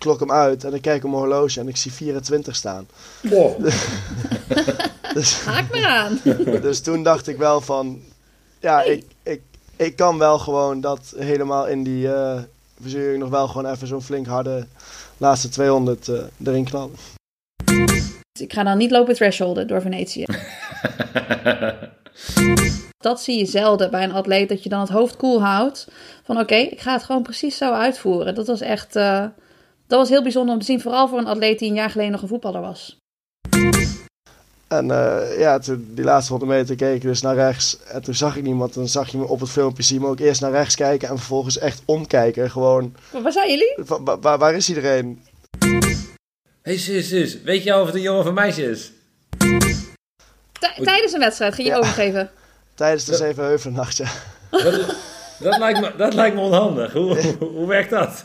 klok hem uit en ik kijk op mijn horloge en ik zie 24 staan. Wow. Dus, Haak maar aan. dus toen dacht ik wel van, ja, ik, ik, ik kan wel gewoon dat helemaal in die eh verzuring nog wel gewoon even zo'n flink harde laatste 200 eh, erin knallen. Dus ik ga dan niet lopen thresholden door Venetië. Dat zie je zelden bij een atleet, dat je dan het hoofd koel houdt. Van oké, ik ga het gewoon precies zo uitvoeren. Dat was echt, eh, dat was heel bijzonder om te zien. Vooral voor een atleet die een jaar geleden nog een voetballer was. En eh, ja, toen die laatste 100 meter keek ik dus naar rechts. En toen zag ik niemand. Dan zag je me op het filmpje zien me ook eerst naar rechts kijken. En vervolgens echt omkijken. Gewoon, Maar waar zijn jullie? wa- wa- waar, is iedereen? hey zus, zus, weet je al of het een jongen of een meisje is? T- tijdens een wedstrijd ging je Ja. overgeven. Tijdens de Zevenheuvelnacht, ja. Dat, dat, lijkt me, dat lijkt me onhandig. Hoe, hoe, hoe werkt dat?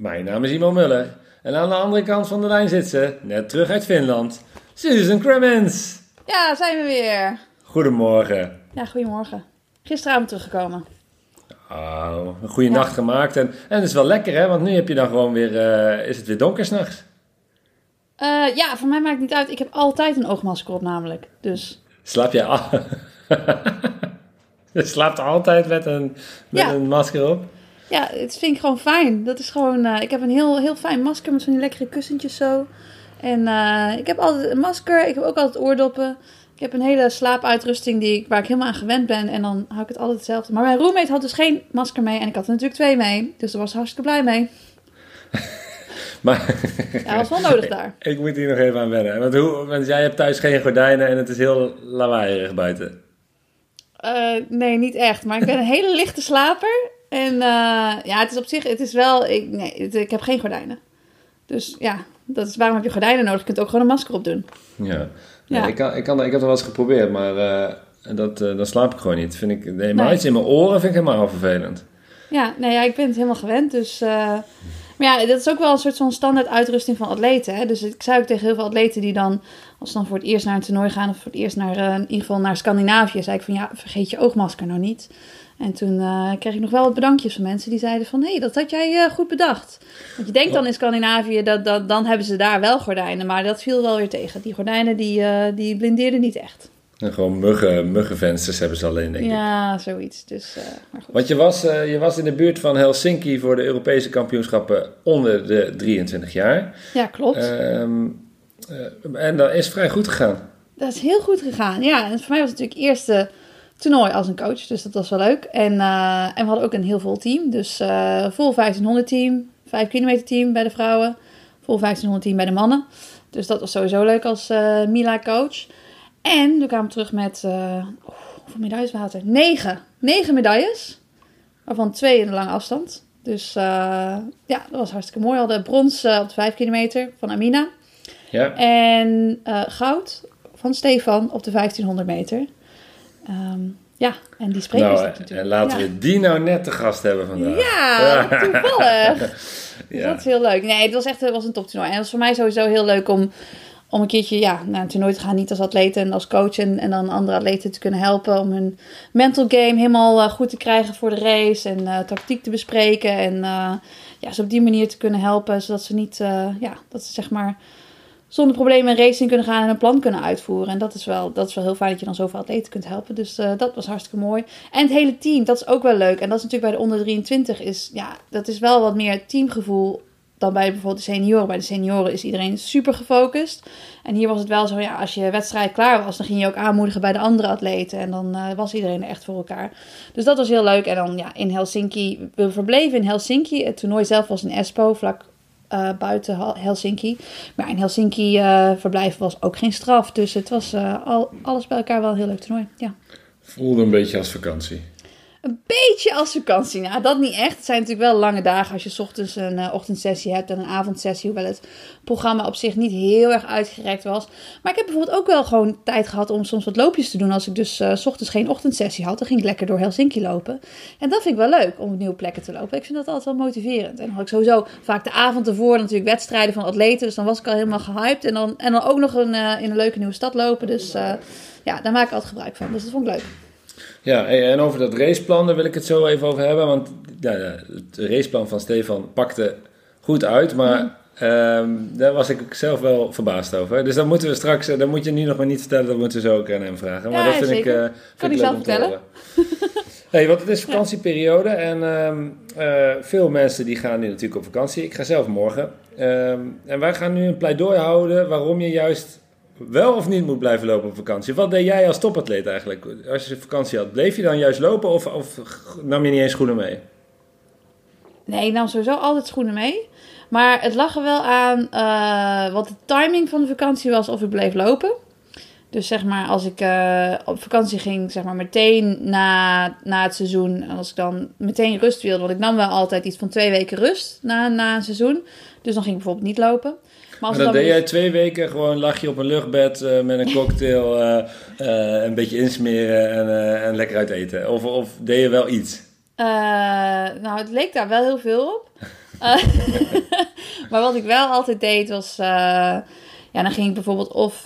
Mijn naam is Imo Muller en aan de andere kant van de lijn zit ze, net terug uit Finland, Susan Cremens. Ja, zijn we weer. Goedemorgen. Ja, goedemorgen. Gisteravond teruggekomen. Oh, een goede Ja. nacht gemaakt en, en het is wel lekker hè, want nu heb je dan gewoon weer, eh, is het weer donker s'nachts. Eh, ja, voor mij maakt het niet uit. Ik heb altijd een oogmasker op namelijk. Dus Slaap je al? je slaapt altijd met een, met Ja. een masker op? Ja, het vind ik gewoon fijn. Dat is gewoon, eh, ik heb een heel, heel fijn masker met van die lekkere kussentjes zo. En eh, ik heb altijd een masker. Ik heb ook altijd oordoppen. Ik heb een hele slaapuitrusting die ik, waar ik helemaal aan gewend ben. En dan hou ik het altijd hetzelfde. Maar mijn roommate had dus geen masker mee. En ik had er natuurlijk twee mee. Dus daar was ze hartstikke blij mee. Maar Ja, dat was wel nodig daar. ik moet hier nog even aan wennen. Want, hoe, want jij hebt thuis geen gordijnen en het is heel lawaaierig buiten. Eh, nee, niet echt. Maar ik ben een hele lichte slaper. En eh, ja, het is op zich, het is wel, ik, nee, het- ik heb geen gordijnen. Dus ja, dat is waarom heb je gordijnen nodig? Je kunt ook gewoon een masker op doen. Ja. Ja. ik, kan, ik, kan, ik heb het wel eens geprobeerd, maar eh, dat, eh, dan slaap ik gewoon niet. Vind ik, nee, maar Nee. iets in mijn oren vind ik helemaal vervelend. Ja, nee, ja, ik ben het helemaal gewend. Dus, maar ja, dat is ook wel een soort van standaard uitrusting van atleten. Hè? Dus ik zei ook tegen heel veel atleten die dan, als ze dan voor het eerst naar een toernooi gaan, of voor het eerst naar, in ieder geval naar Scandinavië, zei ik van ja, vergeet je oogmasker nou niet. En toen eh, kreeg ik nog wel wat bedankjes van mensen die zeiden van, hé, hey, dat had jij eh, goed bedacht. Want je denkt dan in Scandinavië, dat, dat, dan hebben ze daar wel gordijnen, maar dat viel wel weer tegen. Die gordijnen, die, eh, die blindeerden niet echt. En gewoon muggen, muggenvensters hebben ze alleen, denk ik. Ja, zoiets. Dus, maar goed. Want je was, je was in de buurt van Helsinki voor de Europese kampioenschappen onder de 23 jaar. Ja, klopt. Ehm, eh, en dat is vrij goed gegaan. Dat is heel goed gegaan. Ja, en voor mij was het natuurlijk eerste toernooi als een coach. Dus dat was wel leuk. En, eh, en we hadden ook een heel vol team. Dus eh vol 1500 team. 5 kilometer team bij de vrouwen. Vol 1500 team bij de mannen. Dus dat was sowieso leuk als eh, Mila coach. En we kwamen terug met... oh, hoeveel medailles waren er? Negen. Negen medailles. Waarvan twee in de lange afstand. Dus ja, dat was hartstikke mooi. We hadden brons op de 5 kilometer van Amina. Ja. En goud van Stefan op de 1500 meter. Ehm, ja, en die sprekers Nou, natuurlijk. en laten ja. we die nou net te gast hebben vandaag. Ja, toevallig. Dus Ja. dat is heel leuk. Nee, het was echt het was een toptoernooi. En het was voor mij sowieso heel leuk om, om een keertje ja, naar een toernooi te gaan. Niet als atleet en als coach. En, en dan andere atleten te kunnen helpen. Om hun mental game helemaal eh, goed te krijgen voor de race. En eh, tactiek te bespreken. En eh, ja, ze op die manier te kunnen helpen. Zodat ze niet, ja, dat ze zeg maar zonder problemen een race in kunnen gaan en een plan kunnen uitvoeren. En dat is wel, dat is wel heel fijn dat je dan zoveel atleten kunt helpen. Dus eh, dat was hartstikke mooi. En het hele team, dat is ook wel leuk. En dat is natuurlijk bij de onder 23 is, ja, dat is wel wat meer teamgevoel dan bij bijvoorbeeld de senioren. Bij de senioren is iedereen super gefocust. En hier was het wel zo, ja, als je wedstrijd klaar was, dan ging je ook aanmoedigen bij de andere atleten. En dan uh, was iedereen er echt voor elkaar. Dus dat was heel leuk. En dan ja, in Helsinki, we verbleven in Helsinki. Het toernooi zelf was in Espoo, vlak uh, buiten Helsinki. Maar in Helsinki uh, verblijven was ook geen straf. Dus het was al, alles bij elkaar wel heel leuk toernooi. Ja. Voelde een beetje als vakantie. Een beetje als vakantie. Nou, dat niet echt. Het zijn natuurlijk wel lange dagen als je ochtends een uh, ochtendsessie hebt en een avondsessie. Hoewel het programma op zich niet heel erg uitgerekt was. Maar ik heb bijvoorbeeld ook wel gewoon tijd gehad om soms wat loopjes te doen. Als ik dus uh, ochtends geen ochtendsessie had, dan ging ik lekker door Helsinki lopen. En dat vind ik wel leuk om op nieuwe plekken te lopen. Ik vind dat altijd wel motiverend. En dan had ik sowieso vaak de avond ervoor natuurlijk wedstrijden van atleten. Dus dan was ik al helemaal gehyped. En dan, en dan ook nog een, uh, in een leuke nieuwe stad lopen. Dus ja, daar maak ik altijd gebruik van. Dus dat vond ik leuk. Ja, en over dat raceplan, daar wil ik het zo even over hebben. Want ja, het raceplan van Stefan pakte goed uit, maar um, daar was ik zelf wel verbaasd over. Dus dan moeten we straks, dan moet je nu nog maar niet vertellen, dat moeten we zo ook aan hem vragen. Maar ja, dat vind zeker. ik, uh, kan ik zelf vertellen. hey, want het is vakantieperiode en um, uh, veel mensen die gaan nu natuurlijk op vakantie. Ik ga zelf morgen. Um, en wij gaan nu een pleidooi houden waarom je juist wel of niet moet blijven lopen op vakantie. Wat deed jij als topatleet eigenlijk? Als je vakantie had, bleef je dan juist lopen of, of nam je niet eens schoenen mee? Nee, ik nam sowieso altijd schoenen mee. Maar het lag er wel aan uh, wat de timing van de vakantie was of ik bleef lopen. Dus zeg maar, als ik uh, op vakantie ging, zeg maar meteen na, na het seizoen. En als ik dan meteen rust wilde, want ik nam wel altijd iets van twee weken rust na, na een seizoen. Dus dan ging ik bijvoorbeeld niet lopen. Maar, deed jij twee weken gewoon lag je op een luchtbed uh, met een cocktail, uh, uh, een beetje insmeren en, en lekker uit eten. Of, of deed je wel iets? nou, het leek daar wel heel veel op. maar wat ik wel altijd deed was, ja, dan ging ik bijvoorbeeld of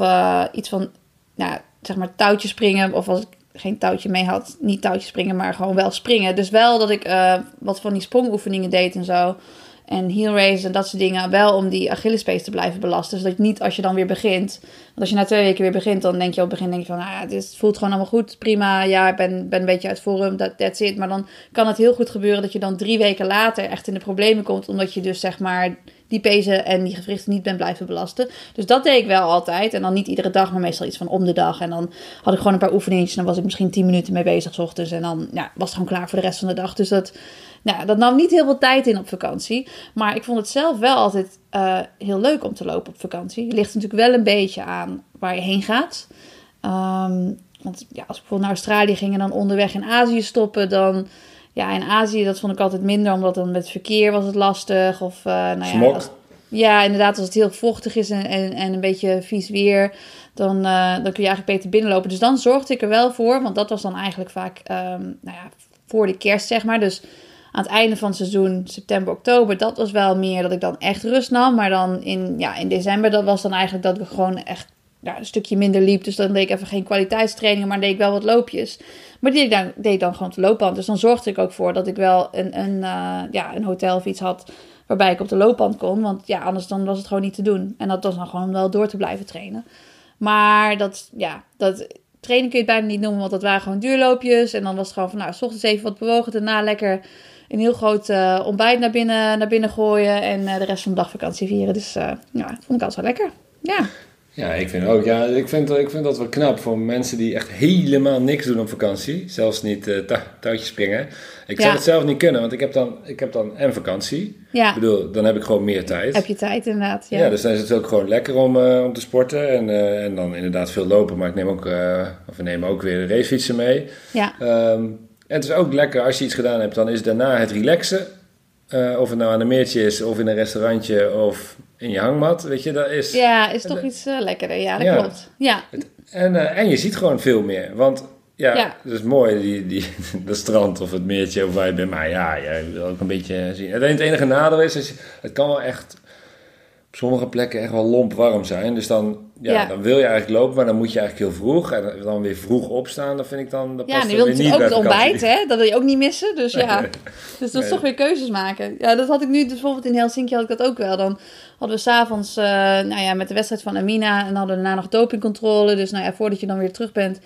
iets van, nou, zeg maar touwtje springen. Of als ik geen touwtje mee had, niet touwtje springen, maar gewoon wel springen. Dus wel dat ik wat van die sprongoefeningen deed en zo en heel race en dat soort dingen. Wel om die Achillespees te blijven belasten. Zodat je niet als je dan weer begint. Want als je na twee weken weer begint, dan denk je op het begin denk je van, nou ja, dit voelt gewoon allemaal goed, prima. Ja, ik ben, ben een beetje uit vorm, dat that's it. Maar dan kan het heel goed gebeuren dat je dan drie weken later echt in de problemen komt. Omdat je dus zeg maar die pezen en die gewrichten niet bent blijven belasten. Dus dat deed ik wel altijd. En dan niet iedere dag, maar meestal iets van om de dag. En dan had ik gewoon een paar oefeningetjes. En dan was ik misschien tien minuten mee bezig s ochtends. En dan ja, was het gewoon klaar voor de rest van de dag. Dus dat, nou, dat nam niet heel veel tijd in op vakantie. Maar ik vond het zelf wel altijd uh, heel leuk om te lopen op vakantie. Het ligt natuurlijk wel een beetje aan waar je heen gaat. Um, want ja, als ik bijvoorbeeld naar Australië ging en dan onderweg in Azië stoppen, dan... Ja, in Azië, dat vond ik altijd minder, omdat dan met verkeer was het lastig. Of, uh, nou ja, als, ja, inderdaad, als het heel vochtig is en, en, en een beetje vies weer, dan, uh, dan kun je eigenlijk beter binnenlopen. Dus dan zorgde ik er wel voor, want dat was dan eigenlijk vaak um, nou ja, voor de kerst, zeg maar. Dus aan het einde van het seizoen, september, oktober, dat was wel meer dat ik dan echt rust nam. Maar dan in, ja, in december, dat was dan eigenlijk dat ik gewoon echt een stukje minder liep. Dus dan deed ik even geen kwaliteitstrainingen, maar deed ik wel wat loopjes. Maar die deed ik dan, deed dan gewoon de loopband. Dus dan zorgde ik ook voor dat ik wel een, een, uh, ja, een hotel of iets had waarbij ik op de loopband kon. Want ja, anders dan was het gewoon niet te doen. En dat was dan gewoon om wel door te blijven trainen. Maar dat, ja, dat trainen kun je het bijna niet noemen, want dat waren gewoon duurloopjes. En dan was het gewoon van, nou, s ochtends even wat bewogen, daarna lekker een heel groot uh, ontbijt naar binnen, naar binnen gooien en uh, de rest van de dag vakantie vieren. Dus uh, ja, dat vond ik altijd wel lekker. Ja. Ja, ik vind ook. Ja, ik vind, ik vind dat wel knap voor mensen die echt helemaal niks doen op vakantie. Zelfs niet uh, touwtjes springen. Ik zou het zelf niet kunnen, want ik heb dan, ik heb dan en vakantie. Ja. Ik bedoel, dan heb ik gewoon meer tijd. Heb je tijd inderdaad, ja. Ja, dus dan is het ook gewoon lekker om, uh, om te sporten. En, uh, en dan inderdaad veel lopen, maar ik neem ook, of we nemen ook weer de racefietsen mee. Ja. Um, en het is ook lekker als je iets gedaan hebt, dan is daarna het relaxen. Uh, of het nou aan een meertje is, of in een restaurantje, of in je hangmat, weet je, dat is... Ja, is toch iets uh, lekkerder, ja, dat ja. klopt. Ja. Het, en, uh, en je ziet gewoon veel meer, want ja, Ja. het is mooi, die, die, dat strand of het meertje of waar je bent, maar ja, je wil ook een beetje zien. Het enige nadeel is, is het kan wel echt sommige plekken echt wel lomp warm zijn, dus dan, ja, Ja. dan wil je eigenlijk lopen, maar dan moet je eigenlijk heel vroeg en dan weer vroeg opstaan, dat vind ik dan, dat Ja, past en je wilt natuurlijk ook het ontbijt, hè? Dat wil je ook niet missen. Dus ja, Nee. dus dat is toch weer keuzes maken. Ja, dat had ik nu dus bijvoorbeeld in Helsinki had ik dat ook wel. Dan hadden we s'avonds, uh, nou ja, met de wedstrijd van Amina en hadden we daarna nog dopingcontrole. Dus nou ja, voordat je dan weer terug bent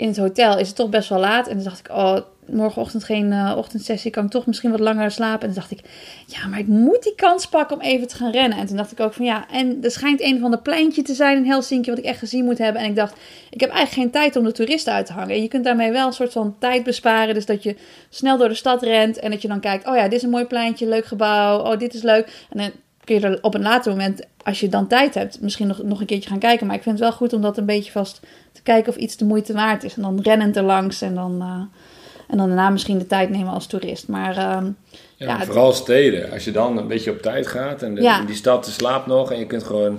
in het hotel is het toch best wel laat. En dan dacht ik, oh, morgenochtend geen uh, ochtendsessie, kan ik toch misschien wat langer slapen. En toen dacht ik, ja, maar ik moet die kans pakken om even te gaan rennen. En toen dacht ik ook van ja, en er schijnt een van de pleintje te zijn in Helsinki wat ik echt gezien moet hebben. En ik dacht, ik heb eigenlijk geen tijd om de toeristen uit te hangen. En je kunt daarmee wel een soort van tijd besparen. Dus dat je snel door de stad rent en dat je dan kijkt, oh ja, dit is een mooi pleintje, leuk gebouw, oh dit is leuk. En dan kun je er op een later moment, als je dan tijd hebt, misschien nog, nog een keertje gaan kijken. Maar ik vind het wel goed om dat een beetje vast te kijken of iets de moeite waard is. En dan rennend er langs en dan... Uh, en dan daarna misschien de tijd nemen als toerist. Maar uh, ja, ja, vooral steden. Als je dan een beetje op tijd gaat en de, die stad slaapt nog en je kunt gewoon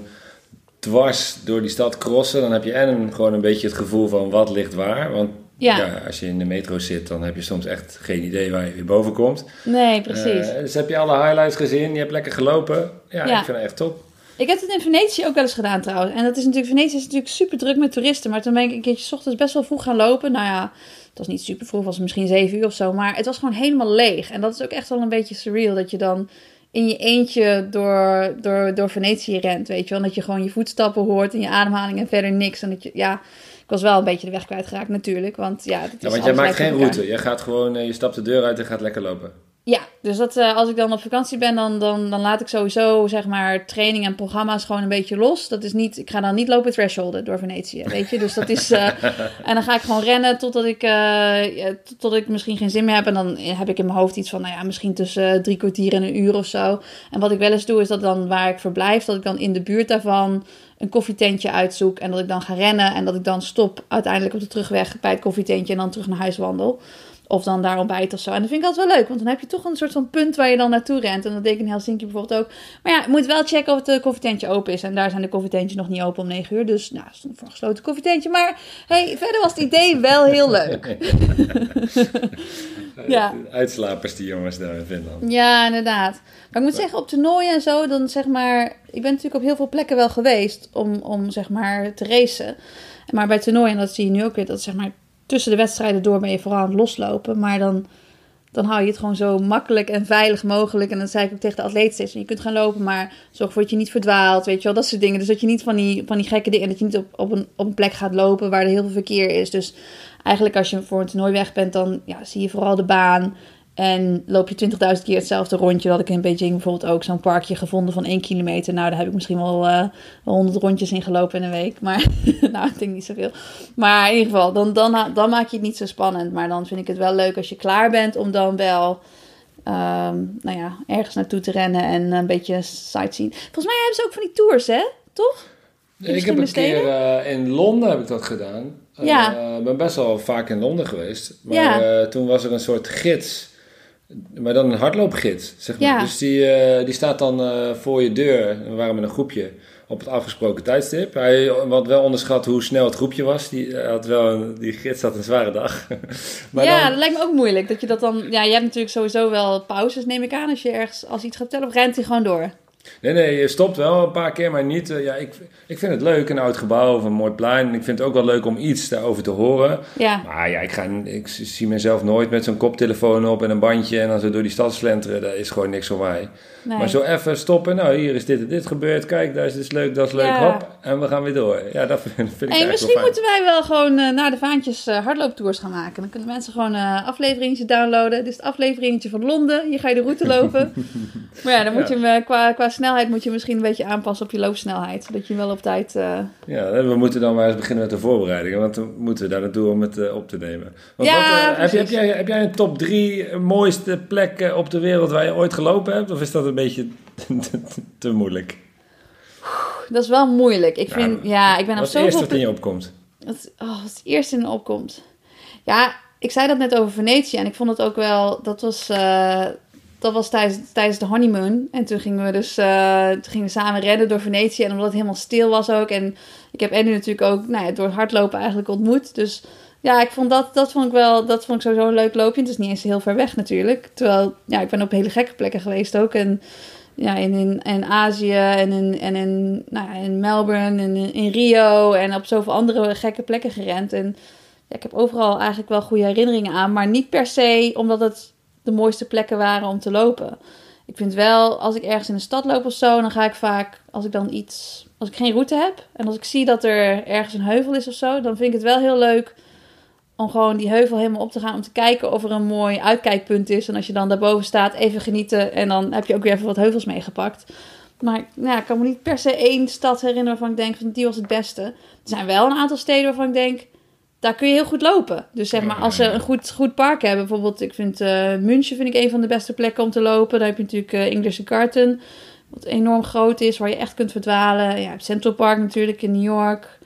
dwars door die stad crossen, dan heb je en gewoon een beetje het gevoel van wat ligt waar. Want ja. als je in de metro zit, dan heb je soms echt geen idee waar je weer boven komt. Nee, precies. Uh, dus heb je alle highlights gezien, je hebt lekker gelopen. Ja, ik vind het echt top. Ik heb het in Venetië ook wel eens gedaan trouwens. En dat is natuurlijk, Venetië is natuurlijk super druk met toeristen. Maar toen ben ik een keertje s ochtends best wel vroeg gaan lopen. Nou ja, het was niet super vroeg, was misschien zeven uur of zo. Maar het was gewoon helemaal leeg. En dat is ook echt wel een beetje surreal. Dat je dan in je eentje door, door, door Venetië rent, weet je wel. Dat je gewoon je voetstappen hoort en je ademhaling en verder niks. En dat je, ja, was wel een beetje de weg kwijtgeraakt natuurlijk. Want ja, dat ja want jij maakt geen route. Jij gaat gewoon, eh, je stapt de deur uit en gaat lekker lopen. Ja, dus dat, uh, als ik dan op vakantie ben, dan, dan, dan laat ik sowieso zeg maar training en programma's gewoon een beetje los. Dat is niet, ik ga dan niet lopen thresholden door Venetië, weet je. Dus dat is, uh, en dan ga ik gewoon rennen totdat ik, uh, totdat ik misschien geen zin meer heb. En dan heb ik in mijn hoofd iets van, nou ja, misschien tussen drie kwartier en een uur of zo. En wat ik wel eens doe, is dat dan waar ik verblijf, dat ik dan in de buurt daarvan een koffietentje uitzoek. En dat ik dan ga rennen en dat ik dan stop uiteindelijk op de terugweg bij het koffietentje en dan terug naar huis wandel. Of dan daar ontbijt of zo. En dat vind ik altijd wel leuk. Want dan heb je toch een soort van punt waar je dan naartoe rent. En dat deed ik in Helsinki bijvoorbeeld ook. Maar ja, je moet wel checken of het koffietentje open is. En daar zijn de koffietentjes nog niet open om 9 uur. Dus nou, stond voor een gesloten koffietentje. Maar hey, verder was het idee wel heel leuk. ja. Uitslapers die jongens daar in Finland. Ja, inderdaad. Maar ik moet zeggen, op toernooien en zo, dan zeg maar... Ik ben natuurlijk op heel veel plekken wel geweest om, om zeg maar te racen. Maar bij toernooien, en dat zie je nu ook weer, dat zeg maar tussen de wedstrijden door ben je vooral aan het loslopen. Maar dan, dan hou je het gewoon zo makkelijk en veilig mogelijk. En dan zei ik ook tegen de atleet steeds: je kunt gaan lopen, maar zorg ervoor dat je niet verdwaalt. Weet je wel, dat soort dingen. Dus dat je niet van die, van die gekke dingen. Dat je niet op, op, een, op een plek gaat lopen waar er heel veel verkeer is. Dus eigenlijk als je voor een toernooi weg bent, dan ja, zie je vooral de baan. En loop je 20.000 keer hetzelfde rondje. Dat ik in Beijing bijvoorbeeld ook zo'n parkje gevonden van 1 kilometer. Nou, daar heb ik misschien wel, uh, wel 100 rondjes in gelopen in een week. Maar nou, ik denk niet zoveel. Maar in ieder geval, dan, dan, dan maak je het niet zo spannend. Maar dan vind ik het wel leuk als je klaar bent om dan wel... Um, nou ja, ergens naartoe te rennen en een beetje sightseeing. Volgens mij hebben ze ook van die tours, hè? Toch? ik heb een keer uh, in Londen heb ik dat gedaan. Ja. Ik uh, ben best wel vaak in Londen geweest. Maar ja. toen was er een soort gids maar dan een hardloopgids, zeg maar. Dus die, uh, die staat dan uh, voor je deur. We waren met een groepje op het afgesproken tijdstip. Hij had wel onderschat hoe snel het groepje was. Die, had wel een, die gids had een zware dag. maar ja, dan... dat lijkt me ook moeilijk. Dat je dat dan... Ja, je hebt natuurlijk sowieso wel pauzes, neem ik aan. Als je ergens als iets gaat tellen, of rent hij gewoon door? Nee, nee, je stopt wel een paar keer, maar niet. Uh, ja, ik, ik vind het leuk, een oud gebouw of een mooi plein. Ik vind het ook wel leuk om iets daarover te horen. Ja. Maar ja, ik, ga, ik zie mezelf nooit met zo'n koptelefoon op en een bandje en dan zo door die stad slenteren. Dat is gewoon niks voor mij. Maar zo even stoppen. Nou, hier is dit en dit gebeurd. Kijk, daar is dit leuk, dat is leuk. Hop, en we gaan weer door. Ja, dat vind, vind ik hey, Misschien moeten wij wel gewoon uh, naar de vaantjes uh, hardlooptours gaan maken. Dan kunnen mensen gewoon uh, afleveringetje downloaden. Dit is het afleveringetje van Londen. Hier ga je de route lopen. maar ja, dan moet je hem qua, qua snelheid moet je misschien een beetje aanpassen op je loopsnelheid. Zodat je wel op tijd... Ja, we moeten dan maar eens beginnen met de voorbereidingen. Want dan moeten we daar naartoe om het op te nemen. Want ja, wat, heb, heb, jij, heb jij een top drie mooiste plekken op de wereld waar je ooit gelopen hebt? Of is dat een beetje te, moeilijk? Dat is wel moeilijk. Ik vind, ja, ik ben op zoveel... Wat is het eerste wat in je opkomt? Wat, oh, het eerste in opkomt? Ja, ik zei dat net over Venetië en ik vond het ook wel... Dat was, uh, dat was tijdens, tijdens de honeymoon. En toen gingen we dus uh, toen gingen we samen redden door Venetië. En omdat het helemaal stil was ook. En ik heb Annie natuurlijk ook nou ja, door hardlopen eigenlijk ontmoet. Dus ja, ik vond dat, dat vond ik wel, dat vond ik sowieso een leuk loopje. Het is niet eens heel ver weg natuurlijk. Terwijl, ja, ik ben op hele gekke plekken geweest ook. En ja, in, in, Azië en in, en in, nou, in Melbourne en in, in Rio en op zoveel andere gekke plekken gerend. En ja, ik heb overal eigenlijk wel goede herinneringen aan, maar niet per se omdat het de mooiste plekken waren om te lopen. Ik vind wel, als ik ergens in de stad loop of zo, dan ga ik vaak, als ik dan iets, als ik geen route heb en als ik zie dat er ergens een heuvel is of zo, dan vind ik het wel heel leuk om gewoon die heuvel helemaal op te gaan. Om te kijken of er een mooi uitkijkpunt is. En als je dan daarboven staat, even genieten. En dan heb je ook weer even wat heuvels meegepakt. Maar nou, ik kan me niet per se één stad herinneren waarvan ik denk van die was het beste. Er zijn wel een aantal steden waarvan ik denk, daar kun je heel goed lopen. Dus zeg maar, als ze een goed, goed park hebben, bijvoorbeeld, ik vind uh, München vind ik een van de beste plekken om te lopen. Daar heb je natuurlijk uh, English Garden, wat enorm groot is, waar je echt kunt verdwalen. Ja, Central Park natuurlijk in New York.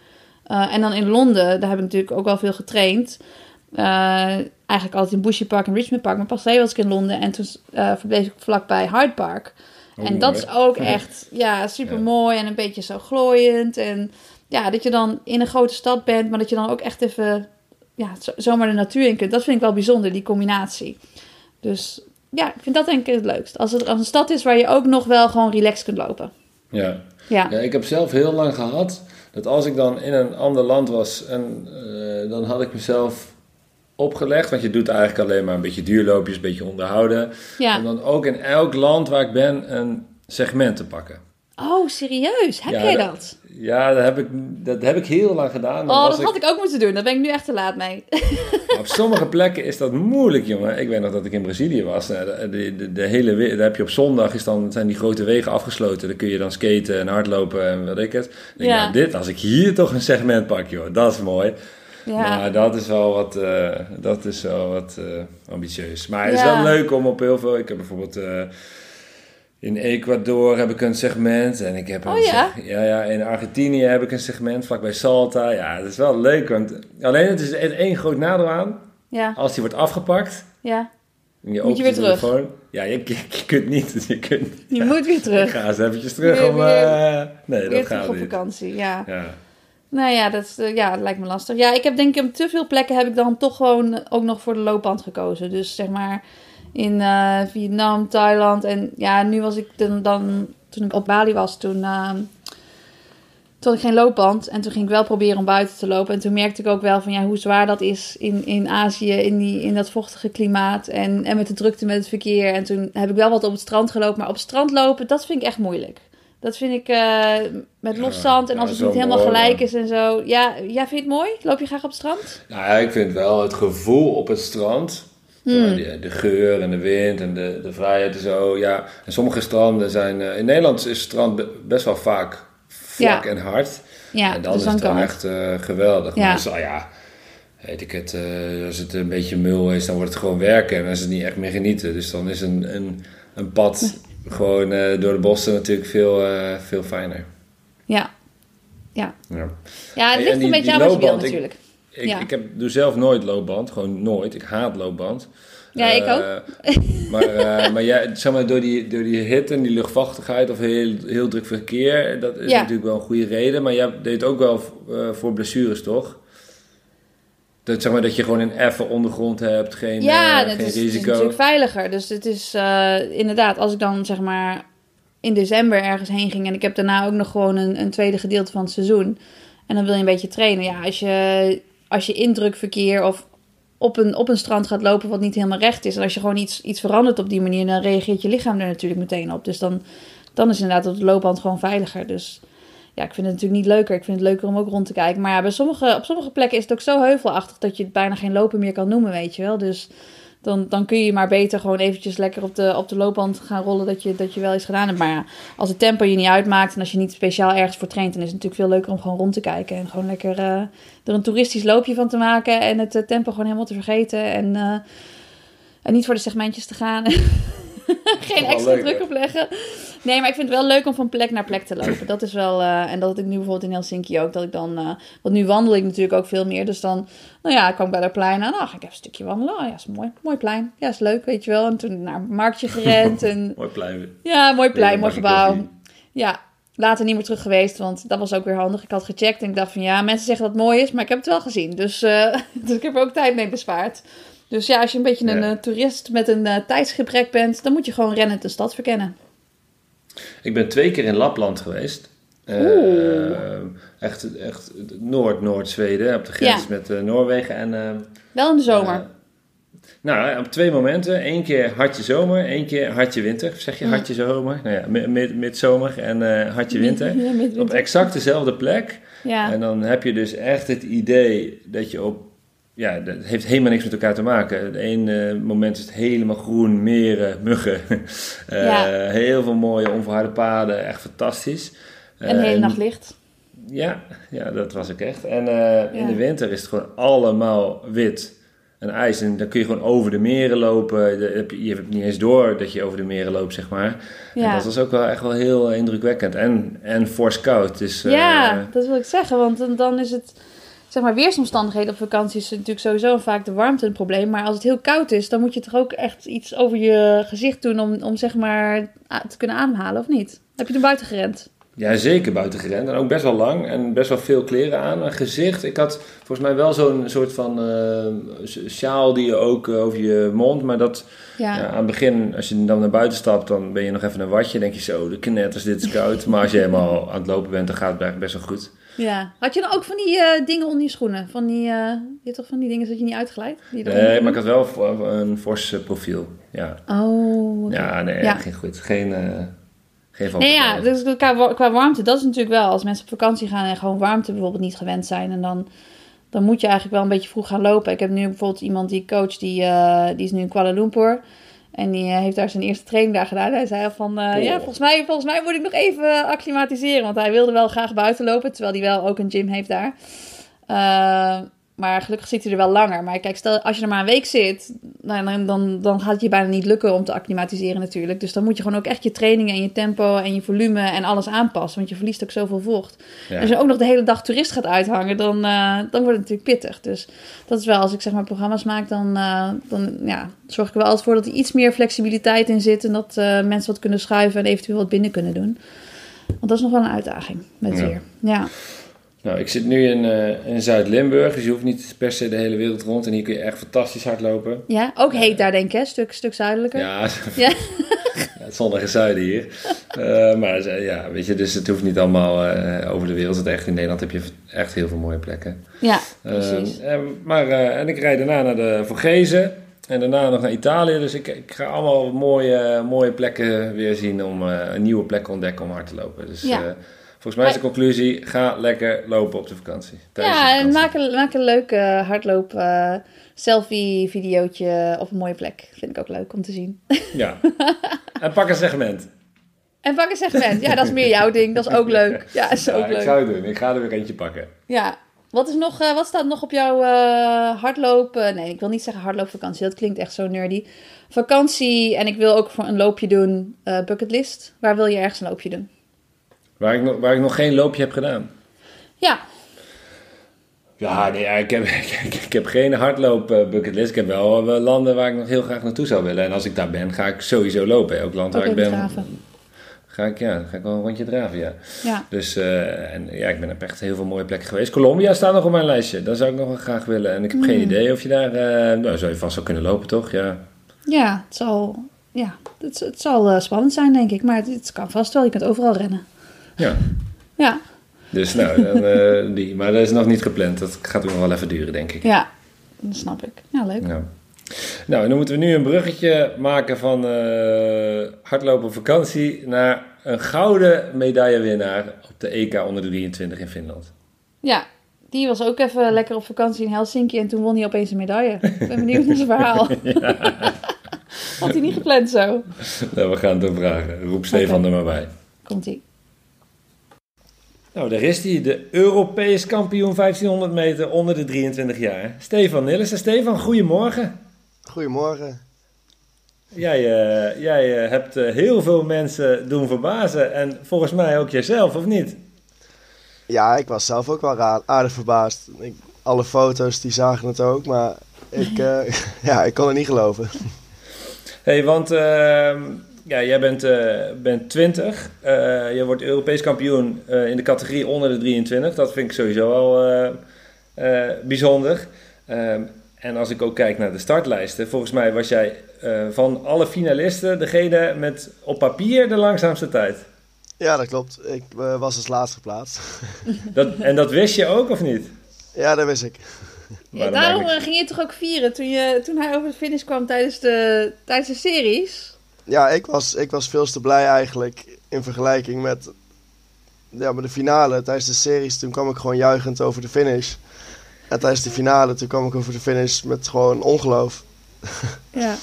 Uh, en dan in Londen, daar heb ik natuurlijk ook wel veel getraind. eigenlijk altijd in Bushy Park en Richmond Park. Maar pas geleden was ik in Londen en toen verbleef ik vlakbij Hyde Park. Oh, en dat is ook echt ja, super mooi en een beetje zo glooiend. En ja, dat je dan in een grote stad bent, maar dat je dan ook echt even ja, zomaar de natuur in kunt. Dat vind ik wel bijzonder, die combinatie. Dus ja, ik vind dat denk ik het leukst. Als het als een stad is waar je ook nog wel gewoon relaxed kunt lopen. Ja. Ja. ja ik heb zelf heel lang gehad dat als ik dan in een ander land was en uh, dan had ik mezelf opgelegd. Want je doet eigenlijk alleen maar een beetje duurloopjes, een beetje onderhouden. Ja. En dan ook in elk land waar ik ben een segment te pakken. Oh, serieus? Heb jij dat? Ja, dat heb, ik, dat heb ik heel lang gedaan. oh, dat had ik ook moeten doen. Daar ben ik nu echt te laat mee. Op sommige plekken is dat moeilijk, jongen. Ik weet nog dat ik in Brazilië was. De, de, de, hele, daar heb je op zondag, is dan, zijn die grote wegen afgesloten. Dan kun je dan skaten en hardlopen en wat ik het. denk, ja. Nou, dit, als ik hier toch een segment pak, joh, dat is mooi. Ja. Maar dat is wel wat, uh, dat is wel wat uh, ambitieus. Maar het is wel leuk om op heel veel... Ik heb bijvoorbeeld... Uh, in Ecuador heb ik een segment. En ik heb een oh, ja? ja, ja, in Argentinië heb ik een segment vlakbij Salta. Ja, dat is wel leuk. Want alleen het is één groot nadeel aan. Ja. Als die wordt afgepakt. Ja. Je moet je weer terug. Ja, je, je, kunt niet. Je, kunt, je moet weer terug. Ga eens eventjes terug om... Uh, nee, dat gaat op vakantie, ja. ja. Nou ja, dat, uh, ja, dat lijkt me lastig. Ja, ik heb denk ik op te veel plekken heb ik dan toch gewoon ook nog voor de loopband gekozen. Dus zeg maar in uh, Vietnam, Thailand. En ja, nu was ik dan, dan toen ik op Bali was, toen, uh, toen had ik geen loopband. En toen ging ik wel proberen om buiten te lopen. En toen merkte ik ook wel van ja, hoe zwaar dat is in, in Azië, in, die, in dat vochtige klimaat. En, en met de drukte met het verkeer. En toen heb ik wel wat op het strand gelopen. Maar op het strand lopen, dat vind ik echt moeilijk. Dat vind ik uh, met los zand en als het niet helemaal gelijk is en zo. Ja, jij vindt het mooi? Loop je graag op het strand? Nou ja, ik vind wel het gevoel op het strand Hmm. De, de, geur en de wind en de, de vrijheid en zo. Ja. En sommige stranden zijn... Uh, in Nederland is strand best wel vaak vlak en hard. Ja, en dan is het dan echt uh, geweldig. Ja. Maar ja, weet ik het, uh, als het een beetje mul is, dan wordt het gewoon werken. En dan is het niet echt meer genieten. Dus dan is een, een, een pad gewoon door de bossen natuurlijk veel, veel fijner. Ja. Ja. Ja, ja het ligt een beetje aan wat je wil natuurlijk. Ik, ik heb, doe zelf nooit loopband, gewoon nooit. Ik haat loopband. Ja, ik ook. Eh, maar, uh, maar jij, zeg maar, door die, door die hitte en die luchtvochtigheid of heel, heel druk verkeer, dat is natuurlijk wel een goede reden. Maar jij deed ook wel uh, voor blessures, toch? Dat, zeg maar, dat je gewoon een effe ondergrond hebt, geen, ja, geen is, risico. Ja, het is natuurlijk veiliger. Dus het is inderdaad, als ik dan zeg maar in december ergens heen ging en ik heb daarna ook nog gewoon een, een tweede gedeelte van het seizoen. En dan wil je een beetje trainen. Ja, als je als je indrukverkeer of op een, op een strand gaat lopen wat niet helemaal recht is. En als je gewoon iets, iets verandert op die manier, dan reageert je lichaam er natuurlijk meteen op. Dus dan, dan is inderdaad op de loopband gewoon veiliger. Dus ja, ik vind het natuurlijk niet leuker. Ik vind het leuker om ook rond te kijken. Maar ja, bij sommige, op sommige plekken is het ook zo heuvelachtig dat je het bijna geen lopen meer kan noemen, weet je wel. Dus dan, dan kun je maar beter gewoon eventjes lekker op de, op de loopband gaan rollen dat je, dat je wel iets gedaan hebt. Maar ja, als het tempo je niet uitmaakt en als je niet speciaal ergens voor traint, dan is het natuurlijk veel leuker om gewoon rond te kijken. En gewoon lekker uh, er een toeristisch loopje van te maken en het eh, tempo gewoon helemaal te vergeten. En, uh, en niet voor de segmentjes te gaan. Geen extra druk opleggen. Nee, maar ik vind het wel leuk om van plek naar plek te lopen. Dat is wel. Uh, en dat had ik nu bijvoorbeeld in Helsinki ook. Dat ik dan. Uh, want nu wandel ik natuurlijk ook veel meer. Dus dan. Nou ja, kwam ik bij dat plein aan. Nou, ga ik even een stukje wandelen. Oh ja, is mooi. Mooi plein. Ja, is leuk, weet je wel. En toen naar een marktje gerend. En, mooi plein. Ja, mooi plein, mooi gebouw. Ja, later niet meer terug geweest, want dat was ook weer handig. Ik had gecheckt en ik dacht van ja, mensen zeggen dat het mooi is, maar ik heb het wel gezien. Dus, uh, dus ik heb er ook tijd mee bespaard. Dus ja, als je een beetje een uh, toerist met een uh, tijdsgebrek bent, dan moet je gewoon rennen de stad verkennen. Ik ben twee keer in Lapland geweest. Uh, echt, echt Noord-Noord-Zweden, op de grens met Noorwegen. En, Wel in de zomer. nou, op twee momenten. Eén keer hartje zomer, één keer hartje winter. Zeg je hartje zomer? Nou ja, midzomer en hartje winter. Op exact dezelfde plek. Ja. En dan heb je dus echt het idee dat je op ja, dat heeft helemaal niks met elkaar te maken. Het ene moment is het helemaal groen, meren, muggen. Eh, Ja. Heel veel mooie onverharde paden, echt fantastisch. En de hele Eh, nacht licht. Ja, ja, dat was ik echt. En eh, in de winter is het gewoon allemaal wit en ijs. En dan kun je gewoon over de meren lopen. Je, hebt niet eens door dat je over de meren loopt, zeg maar. En Ja. dat was ook wel echt wel heel eh, indrukwekkend. En, en fors koud. Dus, eh, Ja, dat wil ik zeggen. Want dan is het, zeg maar, weersomstandigheden op vakantie is natuurlijk sowieso vaak de warmte een probleem. Maar als het heel koud is, dan moet je toch ook echt iets over je gezicht doen om, om zeg maar te kunnen ademhalen, of niet? Heb je toen buiten gerend? Ja, zeker buiten gerend. En ook best wel lang en best wel veel kleren aan. Een gezicht, ik had volgens mij wel zo'n soort van eh, sjaal die je ook eh, over je mond. Maar dat, Ja. ja, aan het begin, als je dan naar buiten stapt, dan ben je nog even een watje. denk je zo, de knetters, dit is koud. Maar als je helemaal aan het lopen bent, dan gaat het best wel goed. Ja. Had je dan ook van die eh, dingen onder je schoenen? Van die, eh, je toch van die dingen dat je niet uitglijdt? Nee, maar ik had wel vo- een fors eh, profiel. Ja, Oh, ja nee, Ja. ging goed. Geen, eh geen Nee, ja, dus qua, qua warmte, dat is natuurlijk wel. Als mensen op vakantie gaan en gewoon warmte bijvoorbeeld niet gewend zijn. En dan, dan moet je eigenlijk wel een beetje vroeg gaan lopen. Ik heb nu bijvoorbeeld iemand die coach, die, eh, die is nu in Kuala Lumpur. En die eh, heeft daar zijn eerste training daar gedaan. Hij zei al van, eh, ja, volgens mij, volgens mij moet ik nog even acclimatiseren. Want hij wilde wel graag buiten lopen, terwijl hij wel ook een gym heeft daar. Eh, maar gelukkig zit hij er wel langer. Maar kijk, stel als je er maar een week zit, nou, dan, dan, dan gaat het je bijna niet lukken om te acclimatiseren natuurlijk. Dus dan moet je gewoon ook echt je trainingen en je tempo en je volume en alles aanpassen. Want je verliest ook zoveel vocht. Ja. Als je ook nog de hele dag toerist gaat uithangen, dan, eh, dan wordt het natuurlijk pittig. Dus dat is wel, als ik zeg maar programma's maak, dan, eh, dan ja, zorg ik er wel altijd voor dat er iets meer flexibiliteit in zit. En dat eh, mensen wat kunnen schuiven en eventueel wat binnen kunnen doen. Want dat is nog wel een uitdaging met Ja. weer. Ja. Nou, ik zit nu in, eh, in Zuid-Limburg, dus je hoeft niet per se de hele wereld rond. En hier kun je echt fantastisch hardlopen. ja, ook heet daar denk ik, hè? Stuk, stuk zuidelijker. Ja, Ja. Het zonnige zuiden hier. Eh, maar eh, ja, weet je, dus het hoeft niet allemaal eh, over de wereld. Echt in Nederland heb je echt heel veel mooie plekken. Ja, Eh, precies. en, maar, eh, en ik rijd daarna naar de Vorgezen en daarna nog naar Italië. Dus ik, ik ga allemaal mooie, mooie plekken weer zien om eh, een nieuwe plek te ontdekken om hard te lopen. Dus Ja. Volgens mij is de conclusie, ga lekker lopen op de vakantie. tijdens de Ja, en maak een, maak een leuk eh, hardloop eh, selfie videootje op een mooie plek. Vind ik ook leuk om te zien. Ja. en pak een segment. En pak een segment. Ja, dat is meer jouw ding. Dat is ook leuk. Ja, is Ja, ook ik leuk. zou het doen. Ik ga er weer eentje pakken. Ja. Wat, is nog, eh, wat staat nog op jouw eh hardloop... nee, ik wil niet zeggen hardloopvakantie. Dat klinkt echt zo nerdy. Vakantie en ik wil ook voor een loopje doen. bucketlist. Waar wil je ergens een loopje doen? Waar ik, nog, waar ik nog geen loopje heb gedaan. Ja, Ja, nee, ik, heb, ik, ik heb geen hardloop eh, bucketlist. Ik heb wel eh, landen waar ik nog heel graag naartoe zou willen. En als ik daar ben, ga ik sowieso lopen. Elk land ook waar ik ben, draven. ga ik, ja, ga ik wel een rondje draven, ja. Ja. Dus eh, en, ja, ik ben op echt heel veel mooie plekken geweest. Colombia staat nog op mijn lijstje. Daar zou ik nog wel graag willen. En ik heb geen Hmm. idee of je daar... eh nou, zou je vast wel kunnen lopen, toch? Ja. Ja, het zal, ja, het, het zal spannend zijn, denk ik. Maar het, het kan vast wel. Je kunt overal rennen. Ja. Ja, Dus nou, dan, eh, die. Maar dat is nog niet gepland. Dat gaat ook nog wel even duren, denk ik. ja, dat snap ik. Ja, leuk. Ja. Nou, en dan moeten we nu een bruggetje maken van eh, hardlopen op vakantie naar een gouden medaillewinnaar op de EK onder de 23 in Finland. Ja, die was ook even lekker op vakantie in Helsinki en toen won hij opeens een medaille. Ik ben benieuwd naar zijn verhaal. Had hij niet gepland zo. Nou, we gaan het hem vragen. Roep Stefan er maar bij. Komt hij. Nou, daar is hij, de Europees kampioen 1500 meter onder de 23 jaar. Stefan Nillissen. Stefan, goedemorgen. Goedemorgen. Jij, eh, jij eh, hebt eh, heel veel mensen doen verbazen en volgens mij ook jijzelf, of niet? Ja, ik was zelf ook wel aardig verbaasd. Ik, alle foto's die zagen het ook, maar ik, ja, ik kon het niet geloven. hey, want ehm, ja, jij bent, eh, bent 20. Eh, je wordt Europees kampioen eh, in de categorie onder de 23. Dat vind ik sowieso al eh, eh, bijzonder. Ehm, en als ik ook kijk naar de startlijsten, volgens mij was jij eh, van alle finalisten degene met op papier de langzaamste tijd. Ja, dat klopt. Ik was als laatst geplaatst. Dat, en dat wist je ook of niet? ja, dat wist ik. Ja, daarom ging je toch ook vieren toen, je, toen hij over de finish kwam tijdens de, tijdens de series? Ja, ik was, ik was veel te blij eigenlijk in vergelijking met, ja, met de finale. Tijdens de series, toen kwam ik gewoon juichend over de finish. En tijdens de finale, toen kwam ik over de finish met gewoon ongeloof. Ja,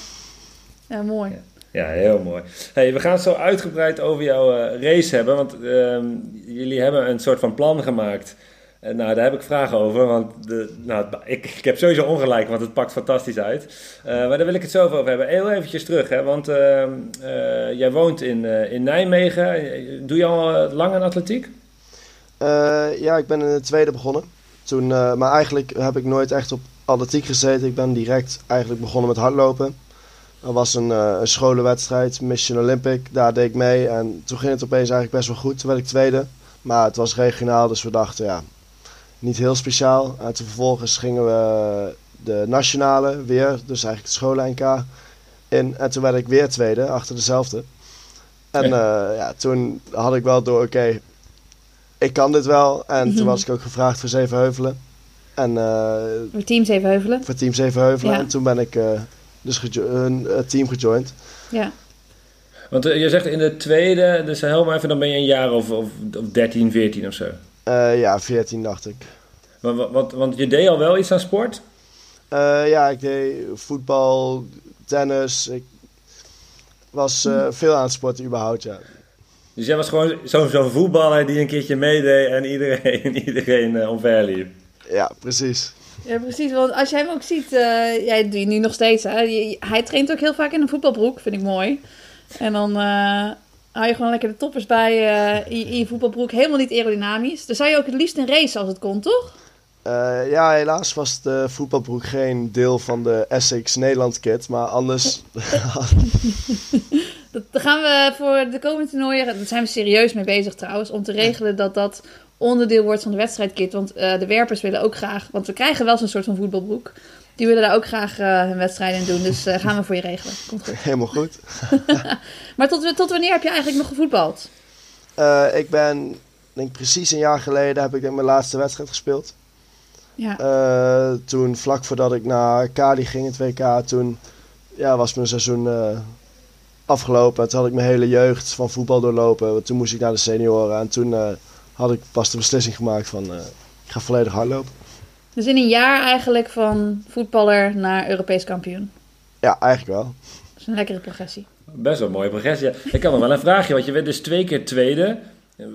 ja mooi. Ja, heel mooi. Hey, we gaan het zo uitgebreid over jouw eh, race hebben, want ehm, jullie hebben een soort van plan gemaakt. Nou, daar heb ik vragen over, want de, nou, ik, ik heb sowieso ongelijk, want het pakt fantastisch uit. Uh, maar daar wil ik het zo over hebben. Heel eventjes terug, hè, want ehm, jij woont in, in Nijmegen. Doe je al lang aan atletiek? ja, ik ben in de tweede begonnen. Toen, maar eigenlijk heb ik nooit echt op atletiek gezeten. Ik ben direct eigenlijk begonnen met hardlopen. Er was een, een scholenwedstrijd, Mission Olympic. Daar deed ik mee. En toen ging het opeens eigenlijk best wel goed. Toen werd ik tweede. Maar het was regionaal, dus we dachten ja, niet heel speciaal. En toen vervolgens gingen we de nationale weer, dus eigenlijk het scholen-NK in. En toen werd ik weer tweede, achter dezelfde. En ja, uh, ja toen had ik wel door, oké, ik kan dit wel. En toen mhm. was ik ook gevraagd voor Zevenheuvelen. En, uh, voor Team Zevenheuvelen? Voor Team Zevenheuvelen. Ja. En toen ben ik dus een team gejoind. Ja. Want uh, je zegt in de tweede, dus helemaal even, dan ben je een jaar of, of, of 13, 14 of zo. Uh, ja, 14 dacht ik. Want, want, want je deed al wel iets aan sport? Uh, ja, ik deed voetbal, tennis. Ik was veel aan het sporten überhaupt, ja. Dus jij was gewoon zo'n zo voetballer die een keertje meedeed en iedereen, iedereen omverliep? Ja, precies. Ja, precies. Want als je hem ook ziet, uh, jij doet nu nog steeds, hè? hij traint ook heel vaak in een voetbalbroek, vind ik mooi. En dan uh, hou je gewoon lekker de toppers bij uh, in, in, je voetbalbroek. Helemaal niet aerodynamisch. Dan zou je ook het liefst een race als het kon, toch? ja, helaas was de voetbalbroek geen deel van de Essex Nederland kit, maar anders... dat, gaan we voor de komende toernooien, daar zijn we serieus mee bezig trouwens, om te regelen dat dat onderdeel wordt van de wedstrijdkit. Want uh, de werpers willen ook graag, want we krijgen wel zo'n soort van voetbalbroek. Die willen daar ook graag uh, hun wedstrijden in doen. Dus uh, gaan we voor je regelen. Komt goed. Helemaal goed. maar tot, tot wanneer heb je eigenlijk nog gevoetbald? ik ben, denk precies een jaar geleden, heb ik denk mijn laatste wedstrijd gespeeld. Ja. toen, vlak voordat ik naar Kali ging, het WK, toen ja, was mijn seizoen afgelopen. Toen had ik mijn hele jeugd van voetbal doorlopen. Toen moest ik naar de senioren en toen had ik pas de beslissing gemaakt van ik ga volledig hardlopen. Dus in een jaar eigenlijk van voetballer naar Europees kampioen? Ja, eigenlijk wel. Dat is een lekkere progressie. Best wel een mooie progressie. Ik had nog wel een vraagje, want je werd dus twee keer tweede.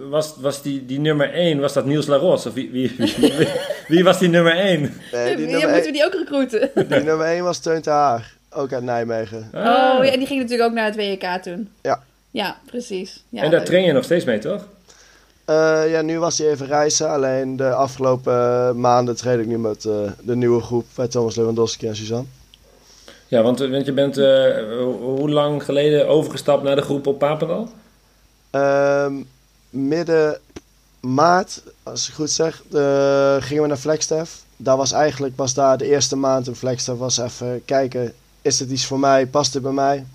Was, was die, die nummer 1, was dat Niels Laros? Of wie, wie, wie, wie, was die nummer 1? Nee, die nummer moeten we die ook recruiten? Die nummer 1 was Teun te Haar, ook uit Nijmegen. Ah. Oh, ja, en die ging natuurlijk ook naar het WK toen. Ja. Ja, precies. Ja, en daar train je nog steeds mee, toch? Uh, ja, nu was hij even reizen. Alleen de afgelopen maanden train ik nu met uh, de nieuwe groep bij Thomas Lewandowski en Suzanne. Ja, want, want je bent uh, hoe lang geleden overgestapt naar de groep op Papendal? Ehm, midden maart, als ik goed zeg, gingen we naar Flagstaff. Daar was eigenlijk was daar de eerste maand in Flagstaff was even kijken, is dit iets voor mij, past dit bij mij?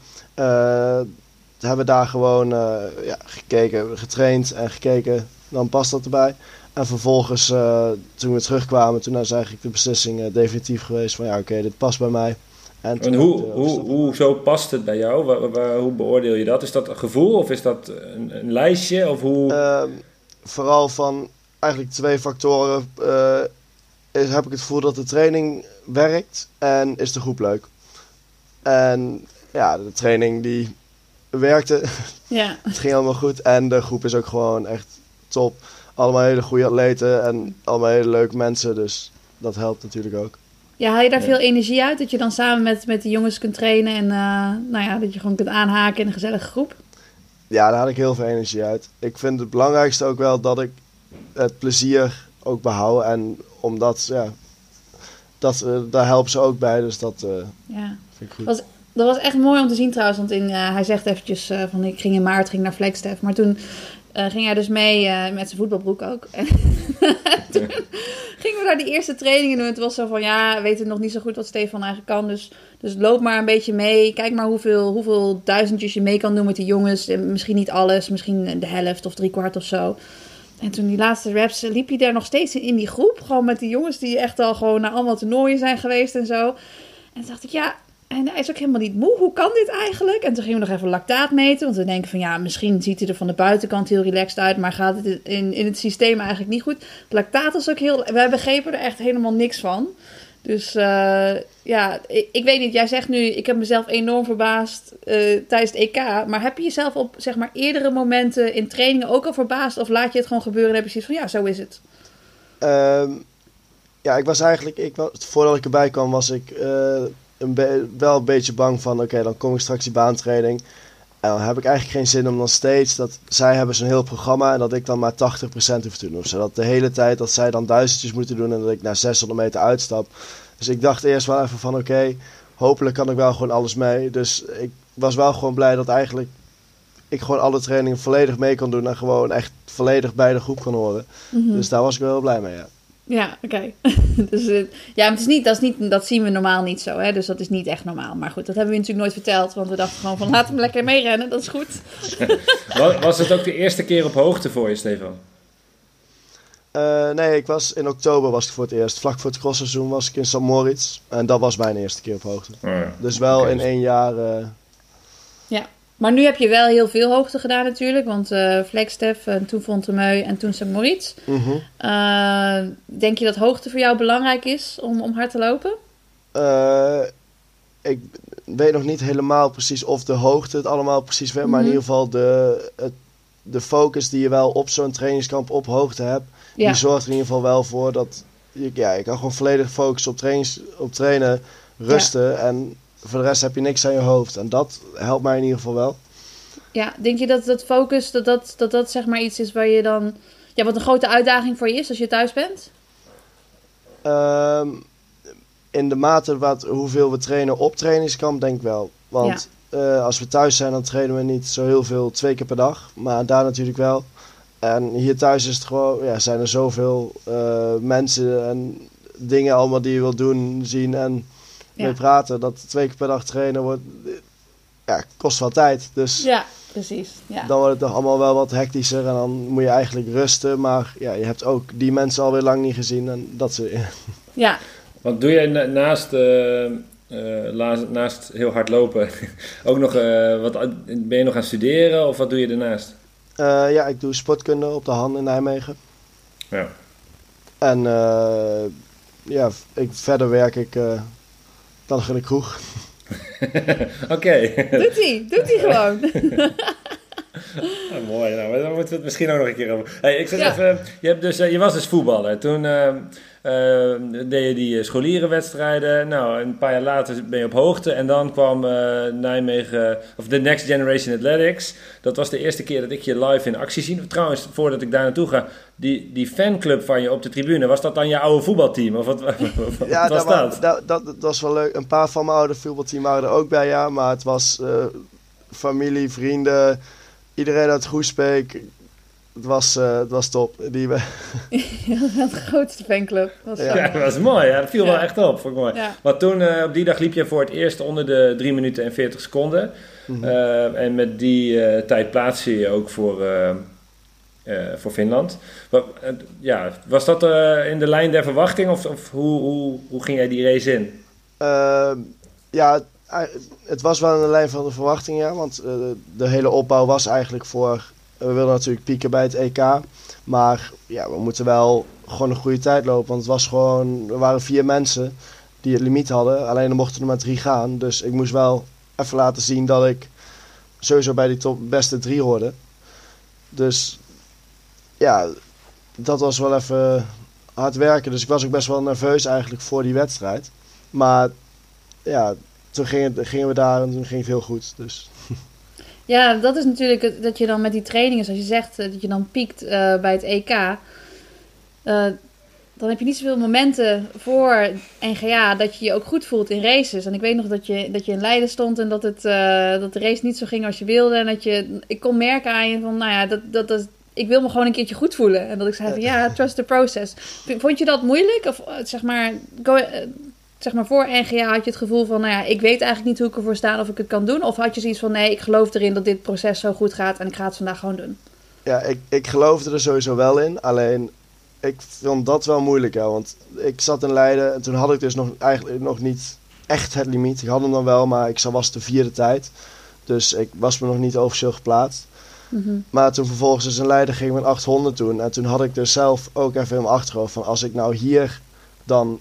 Hebben daar gewoon uh, ja, gekeken, getraind en gekeken, dan past dat erbij. En vervolgens, uh, toen we terugkwamen, toen is eigenlijk de beslissing uh, definitief geweest van ja, oké, dit past bij mij. En, en hoe, hoe, hoe zo past het bij jou? Waar, waar, hoe beoordeel je dat? Is dat een gevoel of is dat een, een lijstje? Of hoe... Ehm, vooral van eigenlijk twee factoren is, heb ik het gevoel dat de training werkt en is de groep leuk. En ja, de training die werkte. Ja. het ging allemaal goed. En de groep is ook gewoon echt top. Allemaal hele goede atleten en allemaal hele leuke mensen. Dus dat helpt natuurlijk ook. Ja, haal je daar veel energie uit? Dat je dan samen met, met de jongens kunt trainen en uh, nou ja, dat je gewoon kunt aanhaken in een gezellige groep? Ja, daar haal ik heel veel energie uit. Ik vind het belangrijkste ook wel dat ik het plezier ook behoud. En omdat, ja, dat, uh, daar helpen ze ook bij. Dus dat uh, ja. vind ik goed. Was, dat was echt mooi om te zien trouwens. Want in, uh, hij zegt eventjes uh, van ik ging in maart ging naar Flagstaff. Maar toen uh, ging hij dus mee met zijn voetbalbroek ook. En toen gingen we daar die eerste trainingen doen. Het was zo van ja, we weten nog niet zo goed wat Stefan eigenlijk kan. Dus, dus loop maar een beetje mee. Kijk maar hoeveel, hoeveel duizendjes je mee kan doen met de jongens. Misschien niet alles, misschien de helft of drie kwart of zo. En toen die laatste raps liep hij daar nog steeds in die groep. Gewoon met die jongens die echt al gewoon naar allemaal toernooien zijn geweest en zo. En toen dacht ik, ja, En hij is ook helemaal niet moe. Hoe kan dit eigenlijk? En toen gingen we nog even lactaat meten. Want we denken van ja, misschien ziet hij er van de buitenkant heel relaxed uit. Maar gaat het in, in het systeem eigenlijk niet goed. lactaat is ook heel... We begrepen er echt helemaal niks van. Dus uh, ja, ik, weet niet. Jij zegt nu, ik heb mezelf enorm verbaasd uh, tijdens het EK. Maar heb je jezelf op zeg maar eerdere momenten in trainingen ook al verbaasd? Of laat je het gewoon gebeuren en heb je zoiets van ja, zo is het? Um, ja, ik was eigenlijk, ik voordat ik erbij kwam, was ik uh, een wel een beetje bang van, oké, dan kom ik straks die baantraining. En dan heb ik eigenlijk geen zin om dan steeds dat zij hebben zo'n heel programma en dat ik dan maar 80% hoef te doen. Zodat de hele tijd dat zij dan duizendjes moeten doen en dat ik na 600 meter uitstap. Dus ik dacht eerst wel even van oké, hopelijk kan ik wel gewoon alles mee. Dus ik was wel gewoon blij dat eigenlijk ik gewoon alle trainingen volledig mee kan doen en gewoon echt volledig bij de groep kan horen. Mm -hmm. Dus daar was ik wel heel blij mee, ja. Ja, oké. dus, uh, ja, het is niet, dat, is niet, dat zien we normaal niet zo, hè? dus dat is niet echt normaal. Maar goed, dat hebben we natuurlijk nooit verteld, want we dachten gewoon van laat hem lekker meerennen, dat is goed. was het ook de eerste keer op hoogte voor je, Stefan? Uh, nee, ik was in oktober was ik voor het eerst. Vlak voor het crossseizoen was ik in St. Moritz. En dat was mijn eerste keer op hoogte. Oh ja. Dus wel okay. in één jaar. Uh... Maar nu heb je wel heel veel hoogte gedaan natuurlijk. Want uh, Flagstaff, en toen Fontemeu en toen St. Moritz. Mm -hmm. denk je dat hoogte voor jou belangrijk is om, om hard te lopen? ik weet nog niet helemaal precies of de hoogte het allemaal precies -hmm. Maar in ieder geval de, het, de focus die je wel op zo'n trainingskamp op hoogte hebt. Ja. Die zorgt er in ieder geval wel voor dat je, ja, je kan gewoon volledig focussen op, trainings, op trainen, rusten. Ja. En voor de rest heb je niks aan je hoofd. En dat helpt mij in ieder geval wel. Ja, denk je dat dat focus, dat dat, dat, dat zeg maar iets is waar je dan... Ja, wat een grote uitdaging voor je is als je thuis bent? Um, in de mate wat, hoeveel we trainen op trainingskamp, denk ik wel. Want ja. uh, als we thuis zijn, dan trainen we niet zo heel veel twee keer per dag. Maar daar natuurlijk wel. En hier thuis is het gewoon, ja, zijn er zoveel uh, mensen en dingen allemaal die je wilt doen, zien en ja. mee praten. Dat twee keer per dag trainen wordt, ja, kost wel tijd. Dus ja, precies. Ja. dan wordt het toch allemaal wel wat hectischer en dan moet je eigenlijk rusten. Maar ja, je hebt ook die mensen alweer lang niet gezien en dat soort Ja. Wat doe je naast... Uh... Uh, naast heel hard lopen, ook nog, uh, wat, ben je nog aan het studeren of wat doe je daarnaast? Uh, ja, ik doe sportkunde op de Han in Nijmegen. Ja. En uh, ja, ik, verder werk ik uh, dan de kroeg. Oké. Okay. Doet hij, doet hij gewoon. Mooi, nou, daar moeten we het misschien ook nog een keer over. Hey, ik zeg ja. even, je, hebt dus, je was dus voetballer. Toen uh, deed je die scholierenwedstrijden. Nou, een paar jaar later ben je op hoogte. En dan kwam uh, Nijmegen, of de Next Generation Athletics. Dat was de eerste keer dat ik je live in actie zie. Trouwens, voordat ik daar naartoe ga, die, die fanclub van je op de tribune, was dat dan je oude voetbalteam? Of wat, wat ja, was dat? Was, dat, dat? Dat was wel leuk. Een paar van mijn oude voetbalteam waren er ook bij, ja. Maar het was uh, familie, vrienden, iedereen uit Groesbeek het was, uh, het was top. Die we... ja, de grootste fanclub. Dat was ja. dat was mooi. Ja, dat viel ja. wel echt op. Vond ik mooi. Ja. Maar toen, uh, op die dag liep je voor het eerst onder de 3 minuten en 40 seconden. Mm -hmm. uh, en met die tijd plaats je je ook voor, voor Finland. Maar, ja, was dat in de lijn der verwachting of, of hoe, hoe, hoe ging jij die race in? Ehm, ja, het was wel in de lijn van de verwachting, ja. Want de hele opbouw was eigenlijk voor we willen natuurlijk pieken bij het EK. Maar ja, we moeten wel gewoon een goede tijd lopen. Want het was gewoon, er waren vier mensen die het limiet hadden. Alleen er mochten er maar drie gaan. Dus ik moest wel even laten zien dat ik sowieso bij die top beste drie hoorde. Dus ja, dat was wel even hard werken. Dus ik was ook best wel nerveus eigenlijk voor die wedstrijd. Maar ja, toen gingen, gingen we daar en toen ging het heel goed. Dus. Ja, dat is natuurlijk dat je dan met die trainingen, zoals je zegt, dat je dan piekt uh, bij het EK. Uh, dan heb je niet zoveel momenten voor NGA dat je je ook goed voelt in races. En ik weet nog dat je, dat je in Leiden stond en dat, het, uh, dat de race niet zo ging als je wilde. En dat je, ik kon merken aan je van, nou ja, dat, dat, dat, ik wil me gewoon een keertje goed voelen. En dat ik zei van, ja, trust the process. Vond je dat moeilijk? Of zeg maar, go, zeg maar voor NGA had je het gevoel van, nou ja, ik weet eigenlijk niet hoe ik ervoor sta of ik het kan doen? Of had je zoiets van, nee, ik geloof erin dat dit proces zo goed gaat en ik ga het vandaag gewoon doen? Ja, ik, ik geloofde er sowieso wel in. Alleen, ik vond dat wel moeilijk, ja. Want ik zat in Leiden en toen had ik dus nog, eigenlijk nog niet echt het limiet. Ik had hem dan wel, maar ik was de vierde tijd. Dus ik was me nog niet officieel geplaatst. Mhm. Maar toen vervolgens dus een leider ging met 800 toen. En toen had ik dus zelf ook even in mijn achterhoofd van als ik nou hier dan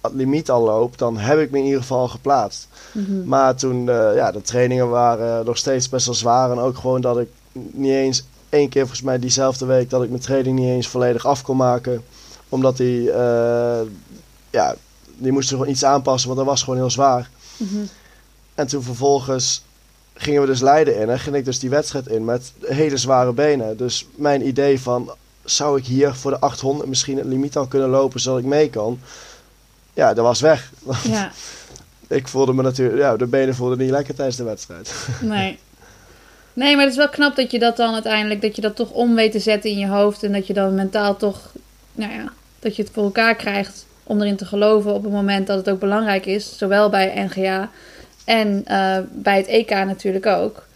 het limiet al loop, dan heb ik me in ieder geval geplaatst. Mhm. Maar toen, eh, ja, de trainingen waren nog steeds best wel zwaar. En ook gewoon dat ik niet eens één keer, volgens mij diezelfde week, dat ik mijn training niet eens volledig af kon maken. Omdat die, eh, ja, die moesten gewoon iets aanpassen, want dat was gewoon heel zwaar. Mhm. En toen vervolgens gingen we dus Leiden in en ging ik dus die wedstrijd in met hele zware benen. Dus mijn idee van, zou ik hier voor de 800 misschien het limiet al kunnen lopen zodat ik mee kan? Ja, dat was weg. Ja, ik voelde me natuurlijk, ja, de benen voelden niet lekker tijdens de wedstrijd. nee. Nee, maar het is wel knap dat je dat dan uiteindelijk, dat je dat toch om weet te zetten in je hoofd. En dat je dan mentaal toch, nou ja, dat je het voor elkaar krijgt om erin te geloven op het moment dat het ook belangrijk is. Zowel bij NGA en eh, bij het EK natuurlijk ook.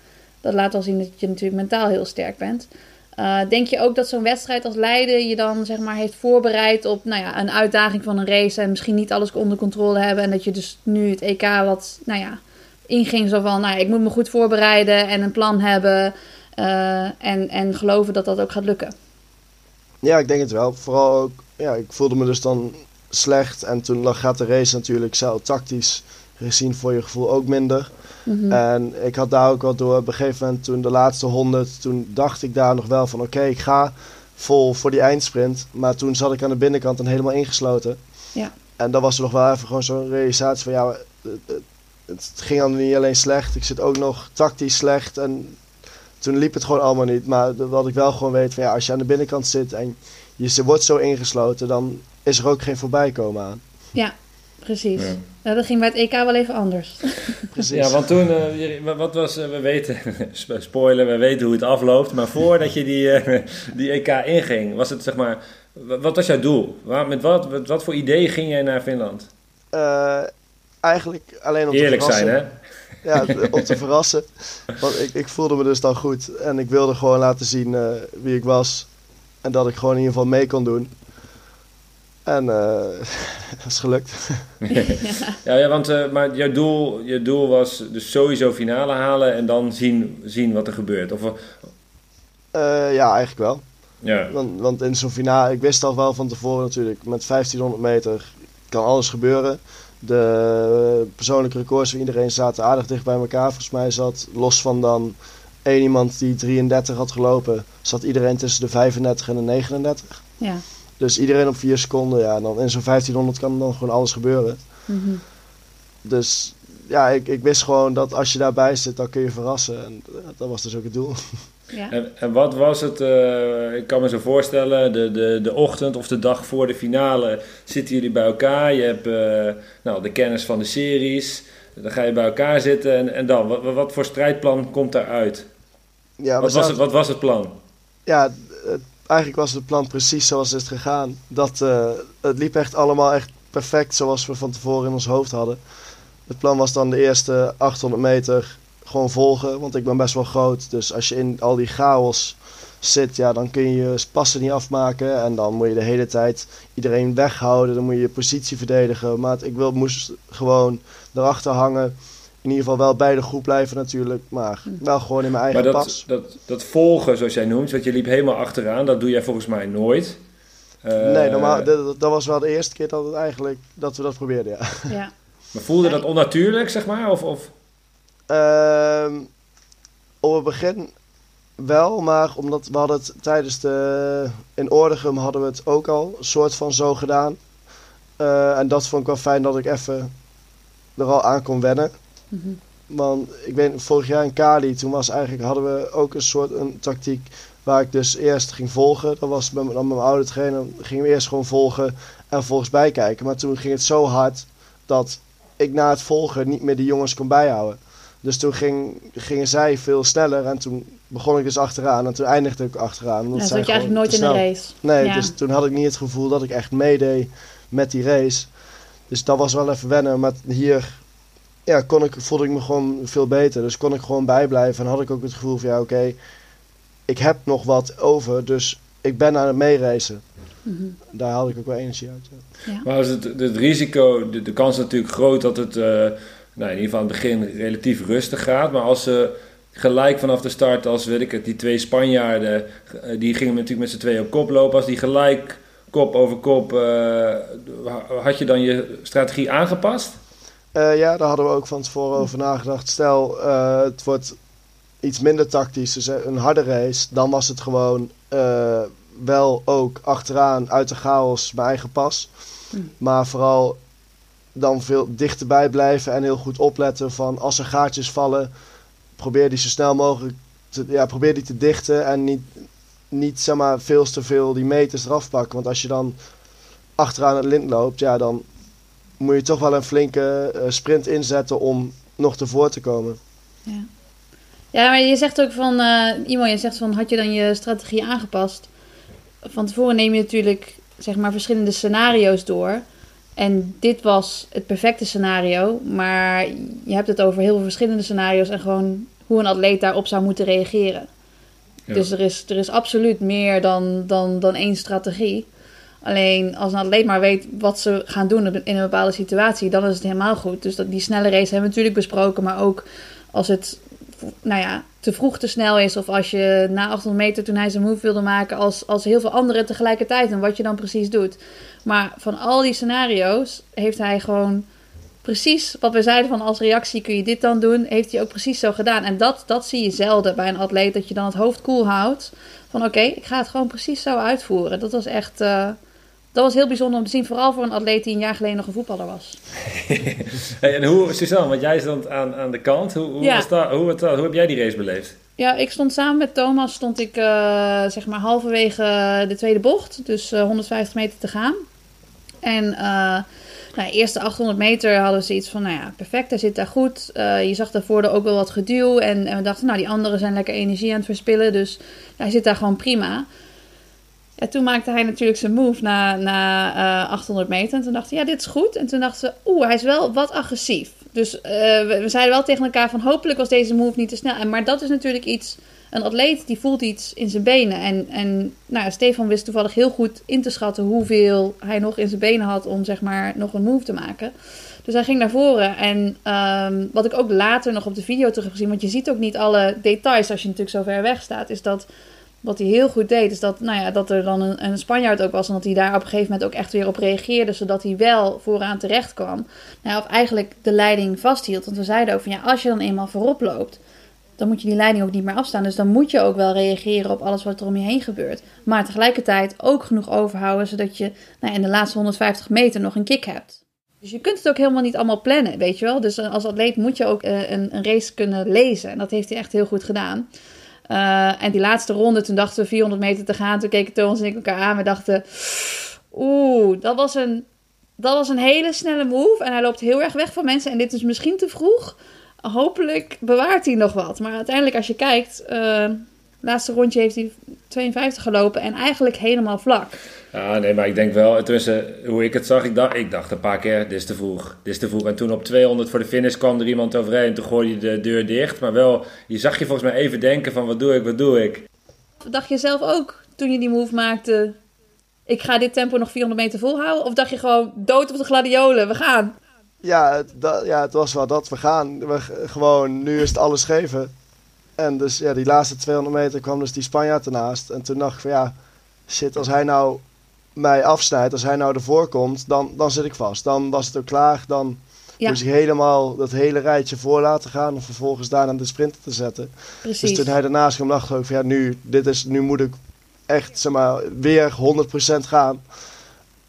Dat laat wel zien dat je natuurlijk mentaal heel sterk bent. Eh, denk je ook dat zo'n wedstrijd als Leiden je dan zeg maar heeft voorbereid op nou ja, een uitdaging van een race en misschien niet alles onder controle hebben en dat je dus nu het EK wat nou ja, inging zo van nou ja, ik moet me goed voorbereiden en een plan hebben eh, en, en geloven dat dat ook gaat lukken. Ja, ik denk het wel. Vooral ook, ja, ik voelde me dus dan slecht. En toen gaat de race natuurlijk zelf tactisch gezien voor je gevoel ook minder. Mhm. En ik had daar ook wel door, op een gegeven moment toen de laatste 100, toen dacht ik daar nog wel van oké, ik ga vol voor die eindsprint. Maar toen zat ik aan de binnenkant en helemaal ingesloten. Ja. En dat was er nog wel even gewoon zo'n realisatie van ja, het, ging dan niet alleen slecht, ik zit ook nog tactisch slecht. En toen liep het gewoon allemaal niet. Maar wat ik wel gewoon weet van ja, als je aan de binnenkant zit en je wordt zo ingesloten, dan is er ook geen voorbijkomen aan. Precies. Ja. Nou, dat ging bij het EK wel even anders. Precies. Ja, want toen, eh, wat was, eh, we weten, sp- spoiler, we weten hoe het afloopt. Maar voordat je die, eh, die EK inging, was het zeg maar, wa- wat was jouw doel? Waar, met wat, wat, wat voor idee ging jij naar Finland? Eh, eigenlijk alleen om Eerlijk te verrassen. zijn, hè? Ja, om te verrassen. Want ik, ik voelde me dus dan goed. En ik wilde gewoon laten zien eh, wie ik was. En dat ik gewoon in ieder geval mee kon doen. En eh dat is gelukt. Ja, ja want eh, maar jouw doel, je doel was dus sowieso finale halen en dan zien, zien wat er gebeurt. Of, Eh, ja, eigenlijk wel. ja, Want, want in zo'n finale, ik wist al wel van tevoren natuurlijk, met 1500 meter kan alles gebeuren. De persoonlijke records van iedereen zaten aardig dicht bij elkaar. Volgens mij zat, los van dan één iemand die 33 had gelopen, zat iedereen tussen de 35 en de 39. Ja. Dus iedereen op 4 seconden, ja, en dan in zo'n 1500 kan dan gewoon alles gebeuren. Mhm. Dus ja, ik, ik wist gewoon dat als je daarbij zit, dan kun je verrassen. En eh, dat was dus ook het doel. ja. En, en wat was het, eh, ik kan me zo voorstellen, de, de, de ochtend of de dag voor de finale zitten jullie bij elkaar. Je hebt eh, nou, de kennis van de series, dan ga je bij elkaar zitten en, en dan, wat, wat voor strijdplan komt daaruit? Ja, wat, was het, wat was het plan? ja, het- eigenlijk was het plan precies zoals het is gegaan. Dat, eh, het liep echt allemaal echt perfect zoals we van tevoren in ons hoofd hadden. Het plan was dan de eerste 800 meter gewoon volgen, want ik ben best wel groot. Dus als je in al die chaos zit, ja, dan kun je je passen niet afmaken. En dan moet je de hele tijd iedereen weghouden. Dan moet je je positie verdedigen. Maar ik wil, moest gewoon erachter hangen. In ieder geval wel bij de groep blijven natuurlijk. Maar wel gewoon in mijn eigen Maar dat, pas. dat, dat volgen, zoals jij noemt, want je liep helemaal achteraan, dat doe jij volgens mij nooit. Eh, Nee, normaal, dat, dat was wel de eerste keer dat, het eigenlijk, dat we dat probeerden, ja. ja. Maar voelde dat onnatuurlijk, zeg maar? Of, of? Ehm, op het begin wel, maar omdat we hadden het tijdens de... In Oordegem hadden we het ook al een soort van zo gedaan. Eh, en dat vond ik wel fijn dat ik even er al aan kon wennen. Mhm. Want ik weet, vorig jaar in Kali, toen was eigenlijk, hadden we ook een soort een tactiek waar ik dus eerst ging volgen. Dat was met, dan met mijn oude trainer, gingen we eerst gewoon volgen en vervolgens bijkijken. Maar toen ging het zo hard dat ik na het volgen niet meer de jongens kon bijhouden. Dus toen ging, gingen zij veel sneller en toen begon ik dus achteraan en toen eindigde ik achteraan. Dan zij zat je eigenlijk nooit in de race. Nee, Ja. dus toen had ik niet het gevoel dat ik echt meedeed met die race. Dus dat was wel even wennen. Maar hier ja, kon ik, voelde ik me gewoon veel beter. Dus kon ik gewoon bijblijven. En had ik ook het gevoel van ja, oké, ik heb nog wat over. Dus ik ben aan het meeracen. Daar haalde ik ook wel energie uit. Ja. Maar is het, het risico, de, de kans is natuurlijk groot dat het uh, nou, in ieder geval aan het begin relatief rustig gaat. Maar als ze gelijk vanaf de start, als weet ik het, die twee Spanjaarden, eh, die gingen natuurlijk met z'n tweeën op kop lopen. Als die gelijk kop over kop, uh, had je dan je strategie aangepast? Uh, ja, daar hadden we ook van tevoren over nagedacht. Stel, uh, het wordt iets minder tactisch, dus een harde race. Dan was het gewoon uh, wel ook achteraan uit de chaos mijn eigen pas. Mm. Maar vooral dan veel dichterbij blijven en heel goed opletten van als er gaatjes vallen, probeer die zo snel mogelijk te, ja, probeer die te dichten en niet, niet zeg maar, veel te veel die meters eraf pakken. Want als je dan achteraan het lint loopt, ja, dan moet je toch wel een flinke uh, sprint inzetten om nog ervoor te komen. Ja. Ja, maar je zegt ook van, uh, Imo, je zegt van, had je dan je strategie aangepast? Van tevoren neem je natuurlijk, zeg maar, verschillende scenario's door. En dit was het perfecte scenario, maar je hebt het over heel veel verschillende scenario's en gewoon hoe een atleet daarop zou moeten reageren. Ja. Dus er is, er is absoluut meer dan, dan, dan één strategie. Alleen als een atleet maar weet wat ze gaan doen in een bepaalde situatie, dan is het helemaal goed. Dus dat, die snelle race hebben we natuurlijk besproken, maar ook als het nou ja, te vroeg te snel is. Of als je na 800 meter toen hij zijn move wilde maken als, als heel veel anderen tegelijkertijd. En wat je dan precies doet. Maar van al die scenario's heeft hij gewoon precies wat we zeiden van als reactie kun je dit dan doen. Heeft hij ook precies zo gedaan. En dat, dat zie je zelden bij een atleet. Dat je dan het hoofd koel cool houdt. Van oké, ik ga het gewoon precies zo uitvoeren. Dat was echt... Uh, dat was heel bijzonder om te zien, vooral voor een atleet die een jaar geleden nog een voetballer was. hey, en hoe, Suzanne, want jij stond aan, aan de kant. Hoe, hoe, ja. was dat, hoe, hoe, heb jij die race beleefd? Ja, ik stond samen met Thomas, stond ik uh, zeg maar halverwege de tweede bocht. Dus uh, 150 meter te gaan. En uh, nou, de eerste 800 meter hadden we zoiets van, nou ja, perfect, hij zit daar goed. Je zag daarvoor ook wel wat geduw. En, en, we dachten, nou, die anderen zijn lekker energie aan het verspillen. Dus hij zit daar gewoon prima. Ja, toen maakte hij natuurlijk zijn move na, na uh, 800 meter. En toen dachten we, ja, dit is goed. En toen dachten ze, oeh, hij is wel wat agressief. Dus uh, we, zeiden wel tegen elkaar van, hopelijk was deze move niet te snel. En, maar dat is natuurlijk iets, een atleet die voelt iets in zijn benen. En, en nou, Stefan wist toevallig heel goed in te schatten hoeveel hij nog in zijn benen had om zeg maar nog een move te maken. Dus hij ging naar voren. En um, wat ik ook later nog op de video terug heb gezien, want je ziet ook niet alle details als je natuurlijk zo ver weg staat, is dat wat hij heel goed deed, is dat, nou ja, dat er dan een, een Spanjaard ook was. En dat hij daar op een gegeven moment ook echt weer op reageerde. Zodat hij wel vooraan terecht kwam. Nou, of eigenlijk de leiding vasthield. Want we zeiden ook van ja, als je dan eenmaal voorop loopt. Dan moet je die leiding ook niet meer afstaan. Dus dan moet je ook wel reageren op alles wat er om je heen gebeurt. Maar tegelijkertijd ook genoeg overhouden. Zodat je nou, in de laatste 150 meter nog een kick hebt. Dus je kunt het ook helemaal niet allemaal plannen, weet je wel. Dus als atleet moet je ook uh, een, een race kunnen lezen. En dat heeft hij echt heel goed gedaan. Uh, en die laatste ronde, toen dachten we 400 meter te gaan. Toen keken Thomas en ik elkaar aan. We dachten, oeh, dat was, een, dat was een hele snelle move. En hij loopt heel erg weg van mensen. En dit is misschien te vroeg. Hopelijk bewaart hij nog wat. Maar uiteindelijk als je kijkt, uh, laatste rondje heeft hij 52 gelopen. En eigenlijk helemaal vlak. Ja, nee, maar ik denk wel, tussen hoe ik het zag, ik dacht, ik dacht een paar keer, dit is te vroeg, dit is te vroeg. En toen op 200 voor de finish kwam er iemand overheen en toen gooide je de deur dicht. Maar wel, je zag je volgens mij even denken van, wat doe ik, wat doe ik? Dacht je zelf ook, toen je die move maakte, ik ga dit tempo nog 400 meter volhouden? Of dacht je gewoon, dood op de gladiolen, we gaan? Ja, het, dat, ja, het was wel dat, we gaan. We, gewoon, nu is het alles geven. En dus ja, die laatste 200 meter kwam dus die Spanjaard ernaast. En toen dacht ik van ja, shit, als hij nou mij afsnijdt, als hij nou ervoor komt, dan, dan zit ik vast. Dan was het ook klaar. Dan ja. moest ik helemaal dat hele rijtje voor laten gaan. Om vervolgens daarna de sprinter te zetten. Precies. Dus toen hij daarnaast kwam, dacht ik ook van ja, nu, dit is, nu moet ik echt zeg maar, weer 100% gaan.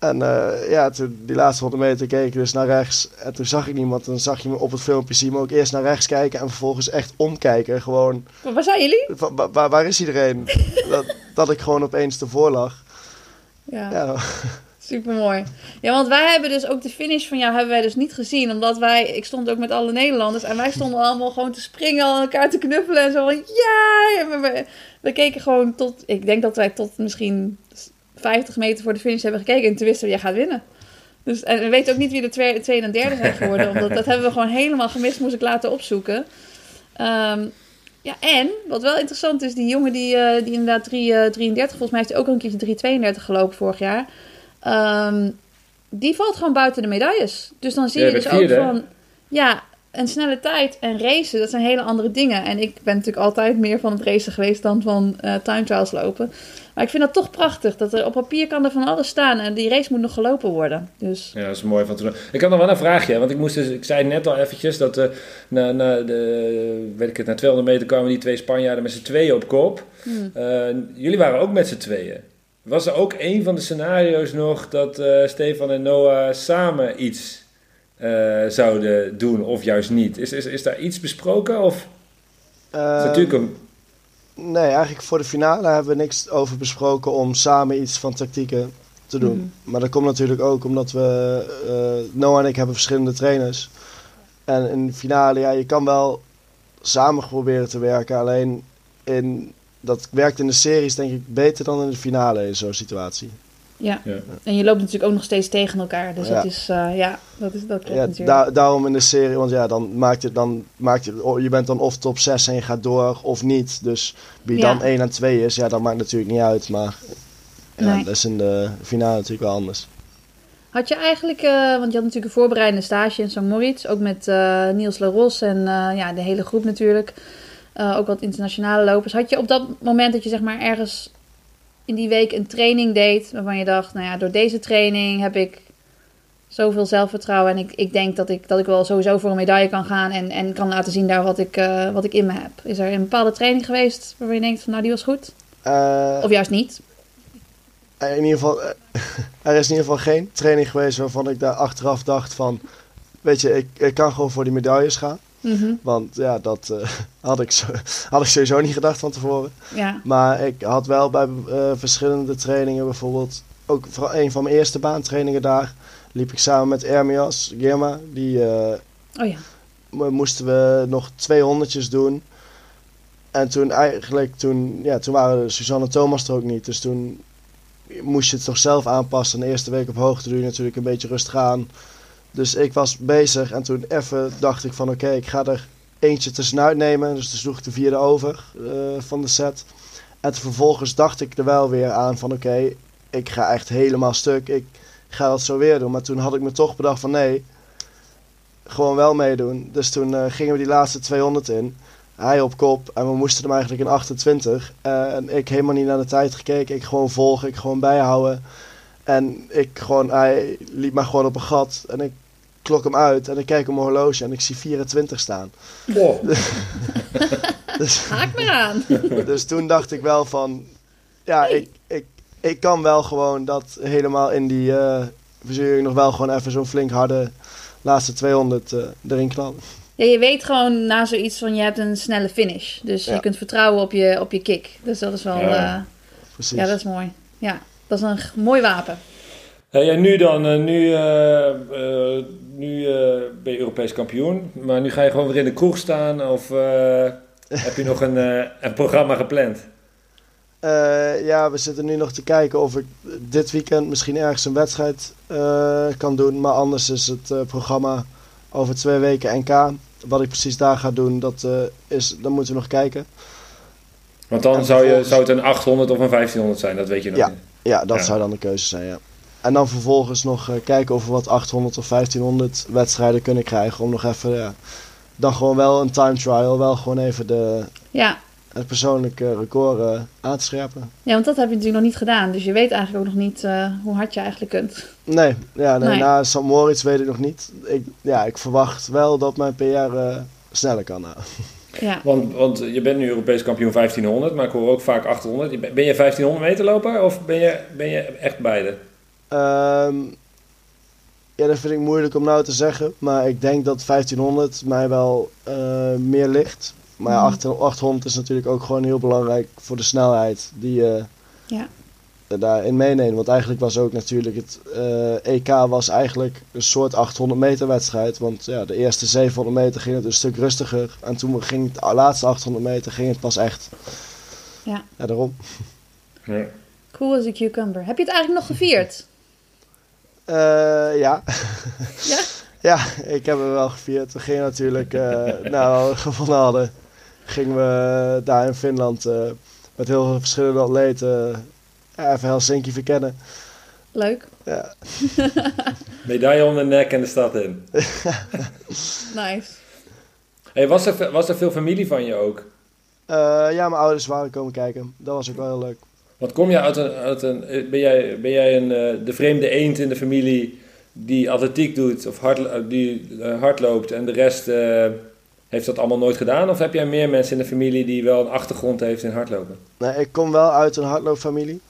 En uh, ja, toen die laatste 100 meter keek ik dus naar rechts. En toen zag ik niemand. Dan zag je me op het filmpje zien me ook eerst naar rechts kijken. En vervolgens echt omkijken. Gewoon. Maar waar zijn jullie? Waar, is iedereen? dat, dat ik gewoon opeens ervoor lag. Ja. ja. Super mooi. Ja, want wij hebben dus ook de finish van jou hebben wij dus niet gezien. Omdat wij, ik stond ook met alle Nederlanders. En wij stonden allemaal gewoon te springen, aan elkaar te knuffelen. En zo van ja. We, we, keken gewoon tot, ik denk dat wij tot misschien 50 meter voor de finish hebben gekeken. En toen wisten we, jij gaat winnen. Dus, en we weten ook niet wie de tweede, tweede en derde zijn geworden. omdat dat hebben we gewoon helemaal gemist, moest ik laten opzoeken. Um, Ja, en wat wel interessant is, die jongen die, eh, die inderdaad 3, eh, 33, volgens mij heeft hij ook al een keertje 332 gelopen vorig jaar. Ehm, die valt gewoon buiten de medailles. Dus dan zie Ja, je dus vierde, ook van, ja, een snelle tijd en racen, dat zijn hele andere dingen. En ik ben natuurlijk altijd meer van het racen geweest dan van eh time trials lopen. Maar ik vind dat toch prachtig, dat er op papier kan er van alles staan en die race moet nog gelopen worden. Dus Ja, dat is mooi van te doen. Ik had nog wel een vraagje, want ik moest dus, ik zei net al eventjes dat eh, na, na, de, weet ik het, na 200 meter kwamen die twee Spanjaarden met z'n tweeën op kop. Hmm. Eh, jullie waren ook met z'n tweeën. Was er ook een van de scenario's nog dat Stefan en Noah samen iets zouden doen of juist niet? Is, is, is daar iets besproken? Of is Eh, natuurlijk een, Nee, eigenlijk voor de finale hebben we niks over besproken om samen iets van tactieken te doen. Mhm. Maar dat komt natuurlijk ook omdat we, eh, Noah en ik hebben verschillende trainers. En in de finale, ja, je kan wel samen proberen te werken. Alleen in, dat werkt in de series denk ik beter dan in de finale in zo'n situatie. Ja. ja. En je loopt natuurlijk ook nog steeds tegen elkaar. Dus Ja. dat is, eh, ja, dat, is, dat klopt Ja, natuurlijk. da- daarom in de serie, want ja, dan maakt het dan maakt het, oh, je bent dan of top 6 en je gaat door of niet. Dus wie Ja. dan 1 en 2 is, ja, dat maakt natuurlijk niet uit. Maar ja, Nee. dat is in de finale natuurlijk wel anders. Had je eigenlijk, eh, want je had natuurlijk een voorbereidende stage in St. Moritz, ook met eh, Niels Laros en eh, ja, de hele groep natuurlijk. Eh, ook wat internationale lopers. Had je op dat moment dat je zeg maar ergens in die week een training deed, waarvan je dacht, nou ja, door deze training heb ik zoveel zelfvertrouwen en ik, ik denk dat ik, dat ik wel sowieso voor een medaille kan gaan en, en kan laten zien daar wat ik, eh, wat ik in me heb. Is er een bepaalde training geweest waarvan je denkt van nou die was goed? Eh, Of juist niet? in ieder geval, eh, er is in ieder geval geen training geweest waarvan ik daar achteraf dacht van, weet je, ik, ik kan gewoon voor die medailles gaan. Mhm. Want ja, dat eh, had, ik zo, had ik sowieso niet gedacht van tevoren. Ja. Maar ik had wel bij eh, verschillende trainingen, bijvoorbeeld ook een van mijn eerste baantrainingen daar, liep ik samen met Ermias Girma. Die eh, Oh ja. mo- moesten we nog twee honderdjes doen. En toen eigenlijk, toen, ja, toen waren Suzanne en Thomas er ook niet. Dus toen moest je het toch zelf aanpassen. De eerste week op hoogte doe je natuurlijk een beetje rustig aan. Dus ik was bezig en toen even dacht ik van oké, ik ga er eentje tussenuit nemen. Dus toen sloeg ik de vierde over eh, van de set. En vervolgens dacht ik er wel weer aan van oké, ik ga echt helemaal stuk. Ik ga dat zo weer doen. Maar toen had ik me toch bedacht van nee, gewoon wel meedoen. Dus toen eh, gingen we die laatste 200 in. Hij op kop en we moesten hem eigenlijk in 28. Eh, en ik helemaal niet naar de tijd gekeken. Ik gewoon volgen, ik gewoon bijhouden. En ik gewoon, hij liep mij gewoon op een gat. En ik klok hem uit en ik kijk op mijn horloge en ik zie 24 staan. Oh, Dus, Haak maar aan. dus toen dacht ik wel van, ja, ik, ik, ik kan wel gewoon dat helemaal in die eh verzuring nog wel gewoon even zo'n flink harde laatste 200 eh, erin knallen. Ja, je weet gewoon na zoiets van je hebt een snelle finish. Dus Ja. je kunt vertrouwen op je, op je kick. Dus dat is wel. Ja. Precies. ja dat is mooi. Ja, dat is een mooi wapen. Hey, en nu dan, eh, nu, eh, eh, nu eh, ben je Europees kampioen, maar nu ga je gewoon weer in de kroeg staan of eh, heb je nog een, eh, een programma gepland? Eh, ja, we zitten nu nog te kijken of ik dit weekend misschien ergens een wedstrijd eh, kan doen. Maar anders is het eh, programma over twee weken NK. Wat ik precies daar ga doen, dat, eh, is, dan moeten we nog kijken. Want dan En zou, je, zou het een 800 of een 1500 zijn, dat weet je nog Ja. niet. Ja, dat Ja. zou dan de keuze zijn, ja. En dan vervolgens nog eh, kijken of we wat 800 of 1500 wedstrijden kunnen krijgen. Om nog even, ja, dan gewoon wel een time trial. Wel gewoon even de, Ja. het persoonlijke record eh, aan te scherpen. ja, want dat heb je natuurlijk nog niet gedaan. Dus je weet eigenlijk ook nog niet eh, hoe hard je eigenlijk kunt. Nee, ja, nee, Nee. na St. Moritz weet ik nog niet. Ik, ja, ik verwacht wel dat mijn PR eh, sneller kan. Nou. Ja. Want, want je bent nu Europees kampioen 1500, maar ik hoor ook vaak 800. Je ben- Ben je 1500 meter loper of ben je, ben je echt beide? Ehm, ja, dat vind ik moeilijk om nou te zeggen. Maar ik denk dat 1500 mij wel eh, meer ligt. Maar ja, Mhm. 800 800 is natuurlijk ook gewoon heel belangrijk voor de snelheid die je Ja. daarin meeneemt. Want eigenlijk was ook natuurlijk het eh, EK was eigenlijk een soort 800 meter wedstrijd. Want ja, de eerste 700 meter ging het een stuk rustiger. En toen ging het de laatste 800 meter ging het pas echt. Ja. Ja, daarom. Ja. Cool as a cucumber. Heb je het eigenlijk nog gevierd? Eh, ja. Ja? Ja, ik heb hem wel gevierd. We gingen natuurlijk, eh nou, gewonnen hadden, gingen we daar in Finland eh, met heel veel verschillende atleten uh, even Helsinki verkennen. Leuk. Ja. Medaille om de nek en de stad in. nice. Hey, was, er, was er veel familie van je ook? Uh, ja, mijn ouders waren komen kijken. Dat was ook wel heel leuk. Want kom je uit een. Uit een ben jij, ben jij een, uh, de vreemde eend in de familie die atletiek doet of hard, die uh, hardloopt en de rest heeft dat allemaal nooit gedaan? Of heb jij meer mensen in de familie die wel een achtergrond heeft in hardlopen? Nee, ik kom wel uit een hardloopfamilie.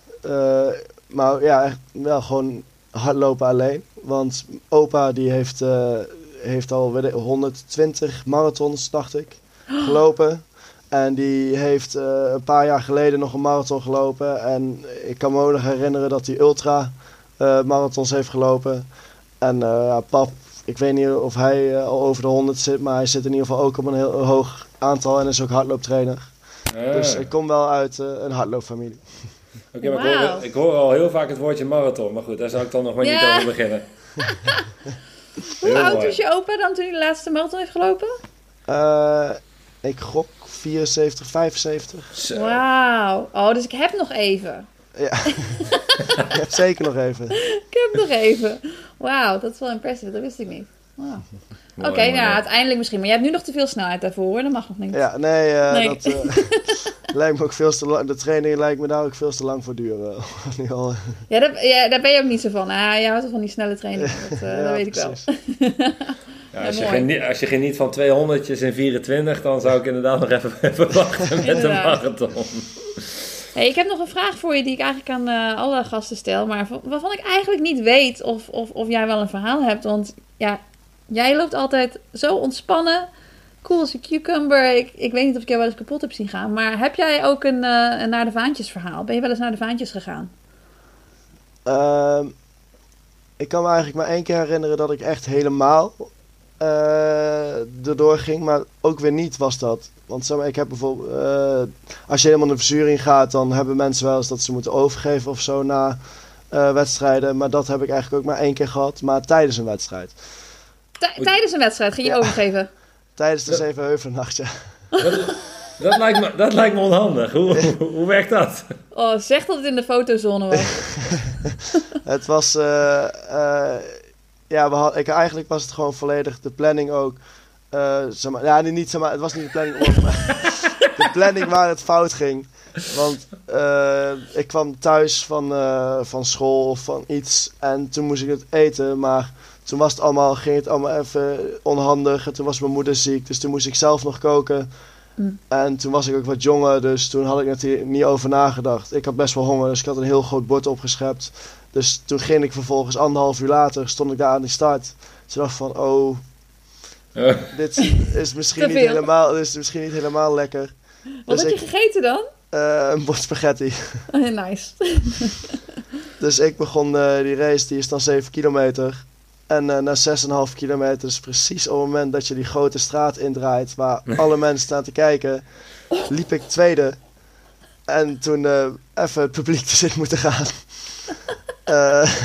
maar ja, echt wel gewoon hardlopen alleen. Want opa die heeft, heeft al 120 marathons, dacht ik, gelopen. En die heeft uh, een paar jaar geleden nog een marathon gelopen. En ik kan me ook nog herinneren dat hij ultra uh, marathons heeft gelopen. En uh, pap, ik weet niet of hij al over de 100 zit, maar hij zit in ieder geval ook op een heel hoog aantal en is ook hardlooptrainer. Dus ik kom wel uit een hardloopfamilie. Oké, okay, maar wow. ik, hoor, ik, hoor, al heel vaak het woordje marathon. Maar goed, daar zou ik dan nog maar ja. niet over beginnen. Hoe oud was je opa dan toen hij de laatste marathon heeft gelopen? ik gok 74, 75. Wauw. Oh, dus ik heb nog even. Ja, ik heb zeker nog even. ik heb nog even. Wauw, dat is wel impressive. Dat wist ik niet. Wow. Oké, okay, nou uiteindelijk misschien. Maar je hebt nu nog te veel snelheid daarvoor hoor. Dat mag nog niet. Ja, nee, uh, nee. dat uh, lijkt me ook veel te lang. De training lijkt me daar ook veel te lang voor duren. ja, daar, ja, daar ben je ook niet zo van. Ah, je houdt van die snelle training. Dat, uh, ja, dat weet precies. ik wel. Ja, als, je geniet, als je geniet van 200 in 24, dan zou ik inderdaad nog even, even wachten met de marathon. Hey, ik heb nog een vraag voor je die ik eigenlijk aan uh, alle gasten stel, maar waarvan ik eigenlijk niet weet of, of, of jij wel een verhaal hebt. Want ja, jij loopt altijd zo ontspannen, cool als een cucumber. Ik, ik weet niet of ik jou wel eens kapot heb zien gaan, maar heb jij ook een, uh, een naar de vaantjes verhaal? Ben je wel eens naar de vaantjes gegaan? Uh, ik kan me eigenlijk maar één keer herinneren dat ik echt helemaal uh, erdoor ging, maar ook weer niet was dat. Want zeg maar, ik heb bijvoorbeeld, uh, als je helemaal de verzuring gaat, dan hebben mensen wel eens dat ze moeten overgeven of zo na uh, wedstrijden. Maar dat heb ik eigenlijk ook maar één keer gehad, maar tijdens een wedstrijd. tijdens een wedstrijd ging je ja. overgeven? tijdens de Zevenheuvelnacht, ja. Dat, lijkt me, dat lijkt me onhandig. Hoe, hoe, werkt dat? Oh, zeg dat het in de fotozone was. het was ja, we had, ik, eigenlijk was het gewoon volledig de planning ook. Uh, zeg maar, ja, niet, zeg maar, het was niet de planning de planning waar het fout ging. Want uh, ik kwam thuis van, uh, van school of van iets en toen moest ik het eten, maar toen was het allemaal, ging het allemaal even onhandig en toen was mijn moeder ziek, dus toen moest ik zelf nog koken. Mm. En toen was ik ook wat jonger, dus toen had ik natuurlijk niet over nagedacht. Ik had best wel honger, dus ik had een heel groot bord opgeschept. Dus toen ging ik vervolgens anderhalf uur later, stond ik daar aan de start. Toen dacht van, oh, dit is misschien, niet helemaal, dit is misschien niet helemaal lekker. Wat dus heb je gegeten dan? Uh, een bord spaghetti. Oh, nice. dus ik begon uh, die race, die is dan 7 kilometer. En uh, na 6,5 kilometer, dus precies op het moment dat je die grote straat indraait, waar alle mensen staan te kijken, liep ik tweede. En toen even het publiek te zitten moeten gaan. Uh,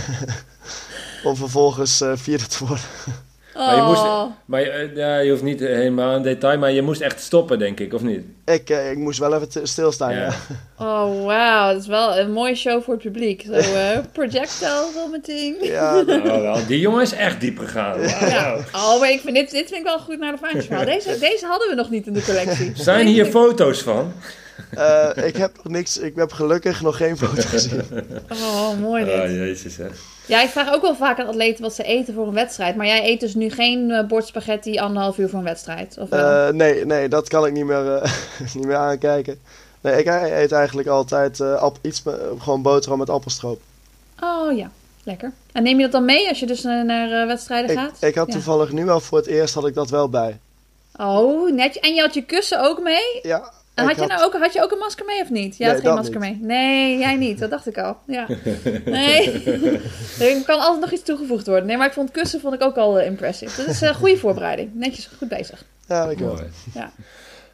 om vervolgens uh, vierde te worden. Oh. Maar, je, moest, maar uh, ja, je hoeft niet helemaal in detail, maar je moest echt stoppen, denk ik, of niet? Ik, ik moest wel even stilstaan, ja. ja. Oh, wauw. Dat is wel een mooie show voor het publiek. Zo, projectile vomiting. Ja, nou, wel. Die jongen is echt diep gegaan. Ja. Oh, maar ik vind, dit, dit vind ik wel goed naar de vaantjesverhaal. Deze, deze hadden we nog niet in de collectie. Zijn hier foto's van? Uh, ik heb nog niks, ik heb gelukkig nog geen foto gezien. Oh, mooi dit. Oh, jezus hè. Ja, ik vraag ook wel vaak aan atleten wat ze eten voor een wedstrijd. Maar jij eet dus nu geen uh, bord spaghetti anderhalf uur voor een wedstrijd? Of uh, nee, nee, dat kan ik niet meer, niet meer aankijken. Nee, ik eet eigenlijk altijd iets, gewoon boterham met appelstroop. Oh ja, lekker. En neem je dat dan mee als je dus naar wedstrijden gaat? Ik had toevallig nu al voor het eerst had ik dat wel bij. Oh, netjes. En je had je kussen ook mee? Ja, had, je nou ook, had je ook een masker mee of niet? Jij nee, had geen masker mee. Nee, jij niet. Dat dacht ik al. Ja. Nee. er kan altijd nog iets toegevoegd worden. Nee, maar ik vond kussen vond ik ook al uh, impressive. Dat is een uh, goede voorbereiding. Netjes, goed bezig. Ja, ik Mooi. Ja.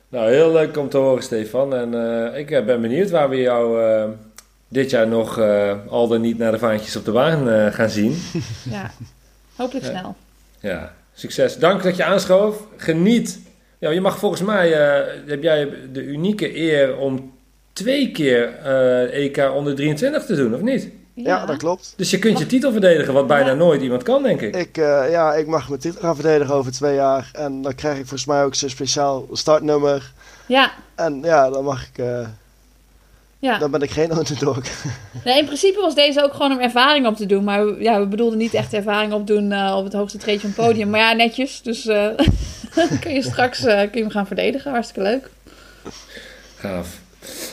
Nou, heel leuk om te horen, Stefan. En uh, ik ben benieuwd waar we jou dit jaar nog al dan niet naar de vaantjes op de baan gaan zien. Ja, hopelijk snel. Ja, succes. Dank dat je aanschoof. Geniet Ja, je mag volgens mij, eh, heb jij de unieke eer om twee keer eh, EK onder 23 te doen, of niet? Ja, dat klopt. Dus je kunt je titel verdedigen, wat bijna Ja. nooit iemand kan, denk ik. Ik, eh, ja, ik mag mijn titel gaan verdedigen over twee jaar. En dan krijg ik volgens mij ook zo'n speciaal startnummer. Ja, En ja, dan mag ik... eh, ja. dan ben ik geen underdog. Nee, in principe was deze ook gewoon om ervaring op te doen. Maar we- ja, we bedoelden niet echt ervaring opdoen eh op het hoogste treedje van het podium. Maar ja, netjes. Dus eh, kun je straks eh, kun je hem gaan verdedigen. Hartstikke leuk. Gaaf.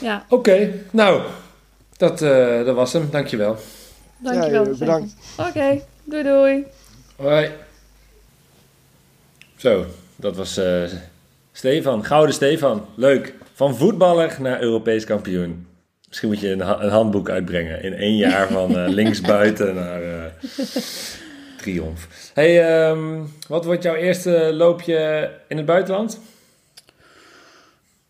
Ja, Oké, nou, dat, eh, dat was hem. Dankjewel. dankjewel. Ja, bedankt. Oké, doei doei. Hoi. Zo, dat was eh, Stefan, Gouden Stefan. Leuk. Van voetballer naar Europees kampioen. Misschien moet je een, ha- een handboek uitbrengen. In één jaar van eh, linksbuiten naar eh, triomf. hey, ehm, wat wordt jouw eerste loopje in het buitenland?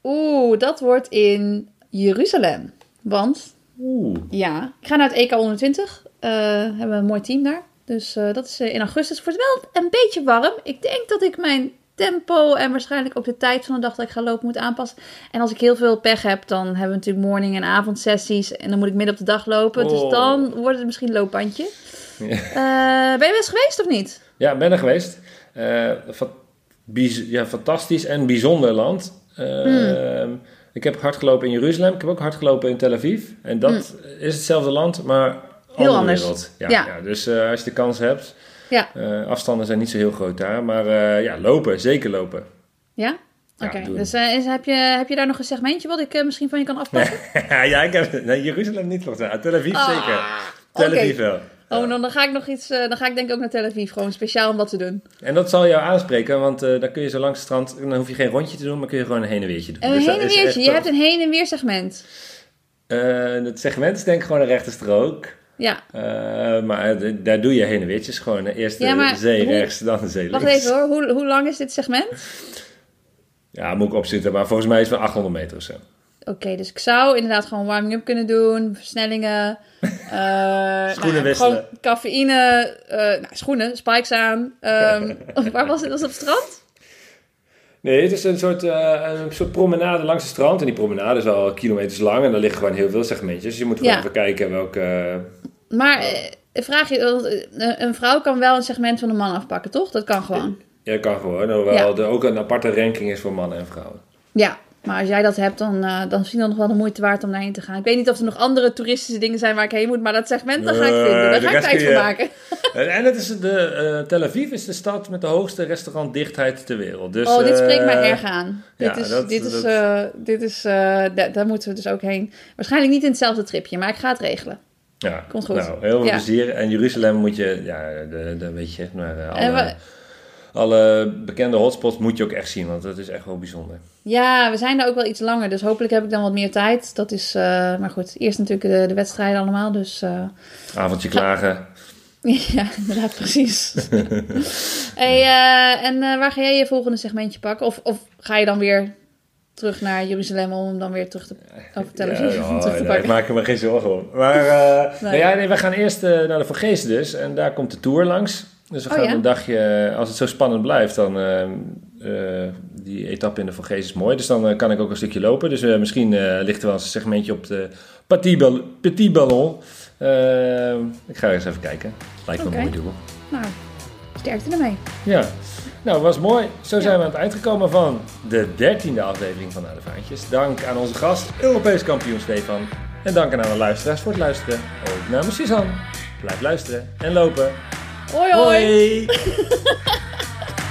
Oeh, dat wordt in Jeruzalem. Want Oeh. ja, ik ga naar het EK 120. Eh hebben we een mooi team daar. Dus eh, dat is eh, in augustus. Het wordt wel een beetje warm. Ik denk dat ik mijn tempo en waarschijnlijk ook de tijd van de dag dat ik ga lopen moet aanpassen. En als ik heel veel pech heb, dan hebben we natuurlijk morning- en avondsessies. En dan moet ik midden op de dag lopen. Dus Oh. dan wordt het misschien een loopbandje. Ja. Eh, ben je best geweest of niet? Ja, ben er geweest. Eh, ja, fantastisch en bijzonder land. Eh, Ik heb hard gelopen in Jeruzalem. Ik heb ook hard gelopen in Tel Aviv. En dat is hetzelfde land, maar andere anders. wereld. Ja, Ja. ja, dus als je de kans hebt. Ja. afstanden zijn niet zo heel groot daar. Maar ja, lopen. Zeker lopen. Ja? Oké, dus is, heb, je, heb je daar nog een segmentje wat ik misschien van je kan afpakken? ja, ik heb... Nee, Jeruzalem niet volgens mij. Tel Aviv Ah, zeker. Tel. Aviv wel. Oh, dan, dan ga ik nog iets. eh, dan ga ik denk ik ook naar Tel Aviv, gewoon speciaal om dat te doen. En dat zal jou aanspreken, want eh dan kun je zo langs het strand... Dan hoef je geen rondje te doen, maar kun je gewoon een heen en weertje doen. En een Dus heen en weertje. Je hebt een heen en weer segment. Eh, het segment is denk ik gewoon een rechte strook. Ja, maar daar doe je heen en weertjes. Gewoon eerst de Ja, zee hoe- rechts, dan de zee links. wacht even hoor. Hoe, hoe lang is dit segment? Ja, moet ik opzitten. Maar volgens mij is het wel 800 meter of zo. Oké, dus ik zou inderdaad gewoon warming-up kunnen doen, versnellingen. eh, Schoenen nou, wisselen. Gewoon cafeïne, eh, nou, schoenen, spikes aan. Ehm, waar was het? Was het op het strand? Nee, het is een soort, eh, een soort promenade langs het strand. En die promenade is al kilometers lang. En daar liggen gewoon heel veel segmentjes. Dus je moet gewoon Ja. even kijken welke... Maar vraag je, een vrouw kan wel een segment van een man afpakken, toch? Dat kan gewoon. Ja, kan gewoon. Hoewel Ja. er ook een aparte ranking is voor mannen en vrouwen. Ja, maar als jij dat hebt, dan, eh dan vind ik dat nog wel de moeite waard om daarheen te gaan. Ik weet niet of er nog andere toeristische dingen zijn waar ik heen moet, maar dat segment, dat ga ik vinden. Daar ga ik tijd voor maken. En het is de, eh, Tel Aviv is de stad met de hoogste restaurantdichtheid ter wereld. Dus, oh, dit spreekt mij eh, erg aan. ja, dit is, dat- dit is, dat- dit is da- daar moeten we dus ook heen. Waarschijnlijk niet in hetzelfde tripje, maar ik ga het regelen. Ja, Komt goed. Nou, heel veel Ja. plezier. En Jeruzalem moet je, ja, de, de weet je, maar eh, alle, alle bekende hotspots moet je ook echt zien, want dat is echt wel bijzonder. Ja, we zijn daar ook wel iets langer, dus hopelijk heb ik dan wat meer tijd. Dat is, eh, maar goed, eerst natuurlijk de, de wedstrijden allemaal, dus... eh, Avondje klagen. Ja, inderdaad, precies. hey, eh, en waar ga jij je volgende segmentje pakken? Of, of ga je dan weer terug naar Jeruzalem om hem dan weer terug te, televisie Ja, terug te nee, pakken? ik maak er me geen zorgen om. Maar Nee. nou ja, nee, we gaan eerst naar de Vergezen dus. En daar komt de Tour langs. Dus we Oh, gaan ja? een dagje, als het zo spannend blijft, dan eh, die etappe in de Vergezen is mooi. Dus dan eh, kan ik ook een stukje lopen. Dus misschien ligt er wel eens een segmentje op de Petit, Petit Ballon. Ik ga eens even kijken. Lijkt me Oké. een mooi doel. Nou, sterkte ermee. Ja, nou was mooi. Zo zijn we aan het eind gekomen van de dertiende aflevering van Naar de Vaantjes. Dank aan onze gast, Europees kampioen Stefan. En dank aan alle luisteraars voor het luisteren. Ook namens Suzanne. Blijf luisteren en lopen. Hoi hoi! Hoi!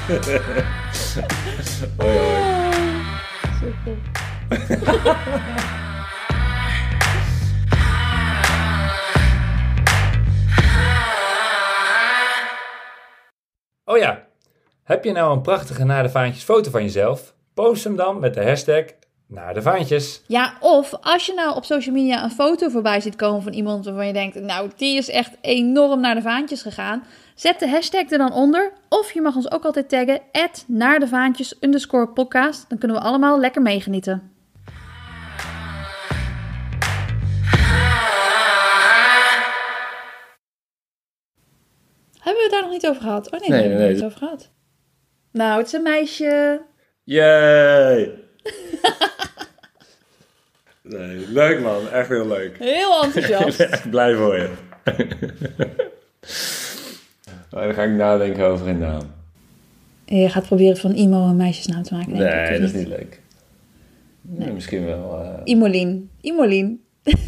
hoi, hoi. Oh ja, heb je nou een prachtige Naar de Vaantjes foto van jezelf? Post hem dan met de hashtag Naar de Vaantjes. Ja, of als je nou op social media een foto voorbij ziet komen van iemand waarvan je denkt, nou, die is echt enorm naar de vaantjes gegaan. Zet de hashtag er dan onder. Of je mag ons ook altijd taggen, naar de vaantjes underscore podcast. Dan kunnen we allemaal lekker meegenieten. Hebben we het daar nog niet over gehad? Oh nee, Nee, daar hebben we nee, het niet over gehad. Nou, het is een meisje. Yay! nee, leuk man, echt heel leuk. Heel Ik ben enthousiast. echt blij voor je. Maar dan ga ik nadenken over een naam. je gaat proberen van Imo een meisjesnaam te maken. Nee, dat is niet leuk. Nee, misschien wel eh Imolien. Imolien.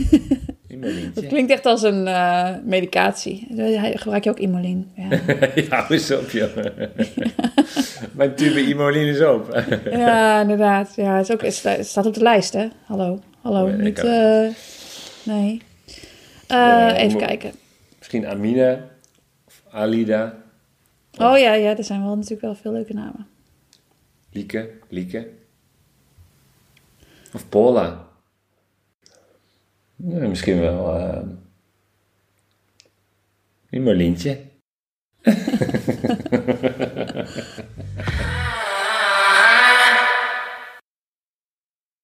Dat klinkt echt als een eh, medicatie. Gebruik je ook Imolien? Ja, ja, hou eens op, joh. Mijn tube Imolien is op. ja inderdaad. Ja, het, is ook, het staat op de lijst, hè? Hallo. Hallo. weet ik Niet, eh, nee. Eh, even kijken. Misschien Amina Alida. Oh, ja, ja, er zijn wel natuurlijk wel veel leuke namen. Lieke, Lieke. Of Paula. Misschien wel. Ehm, uh, niet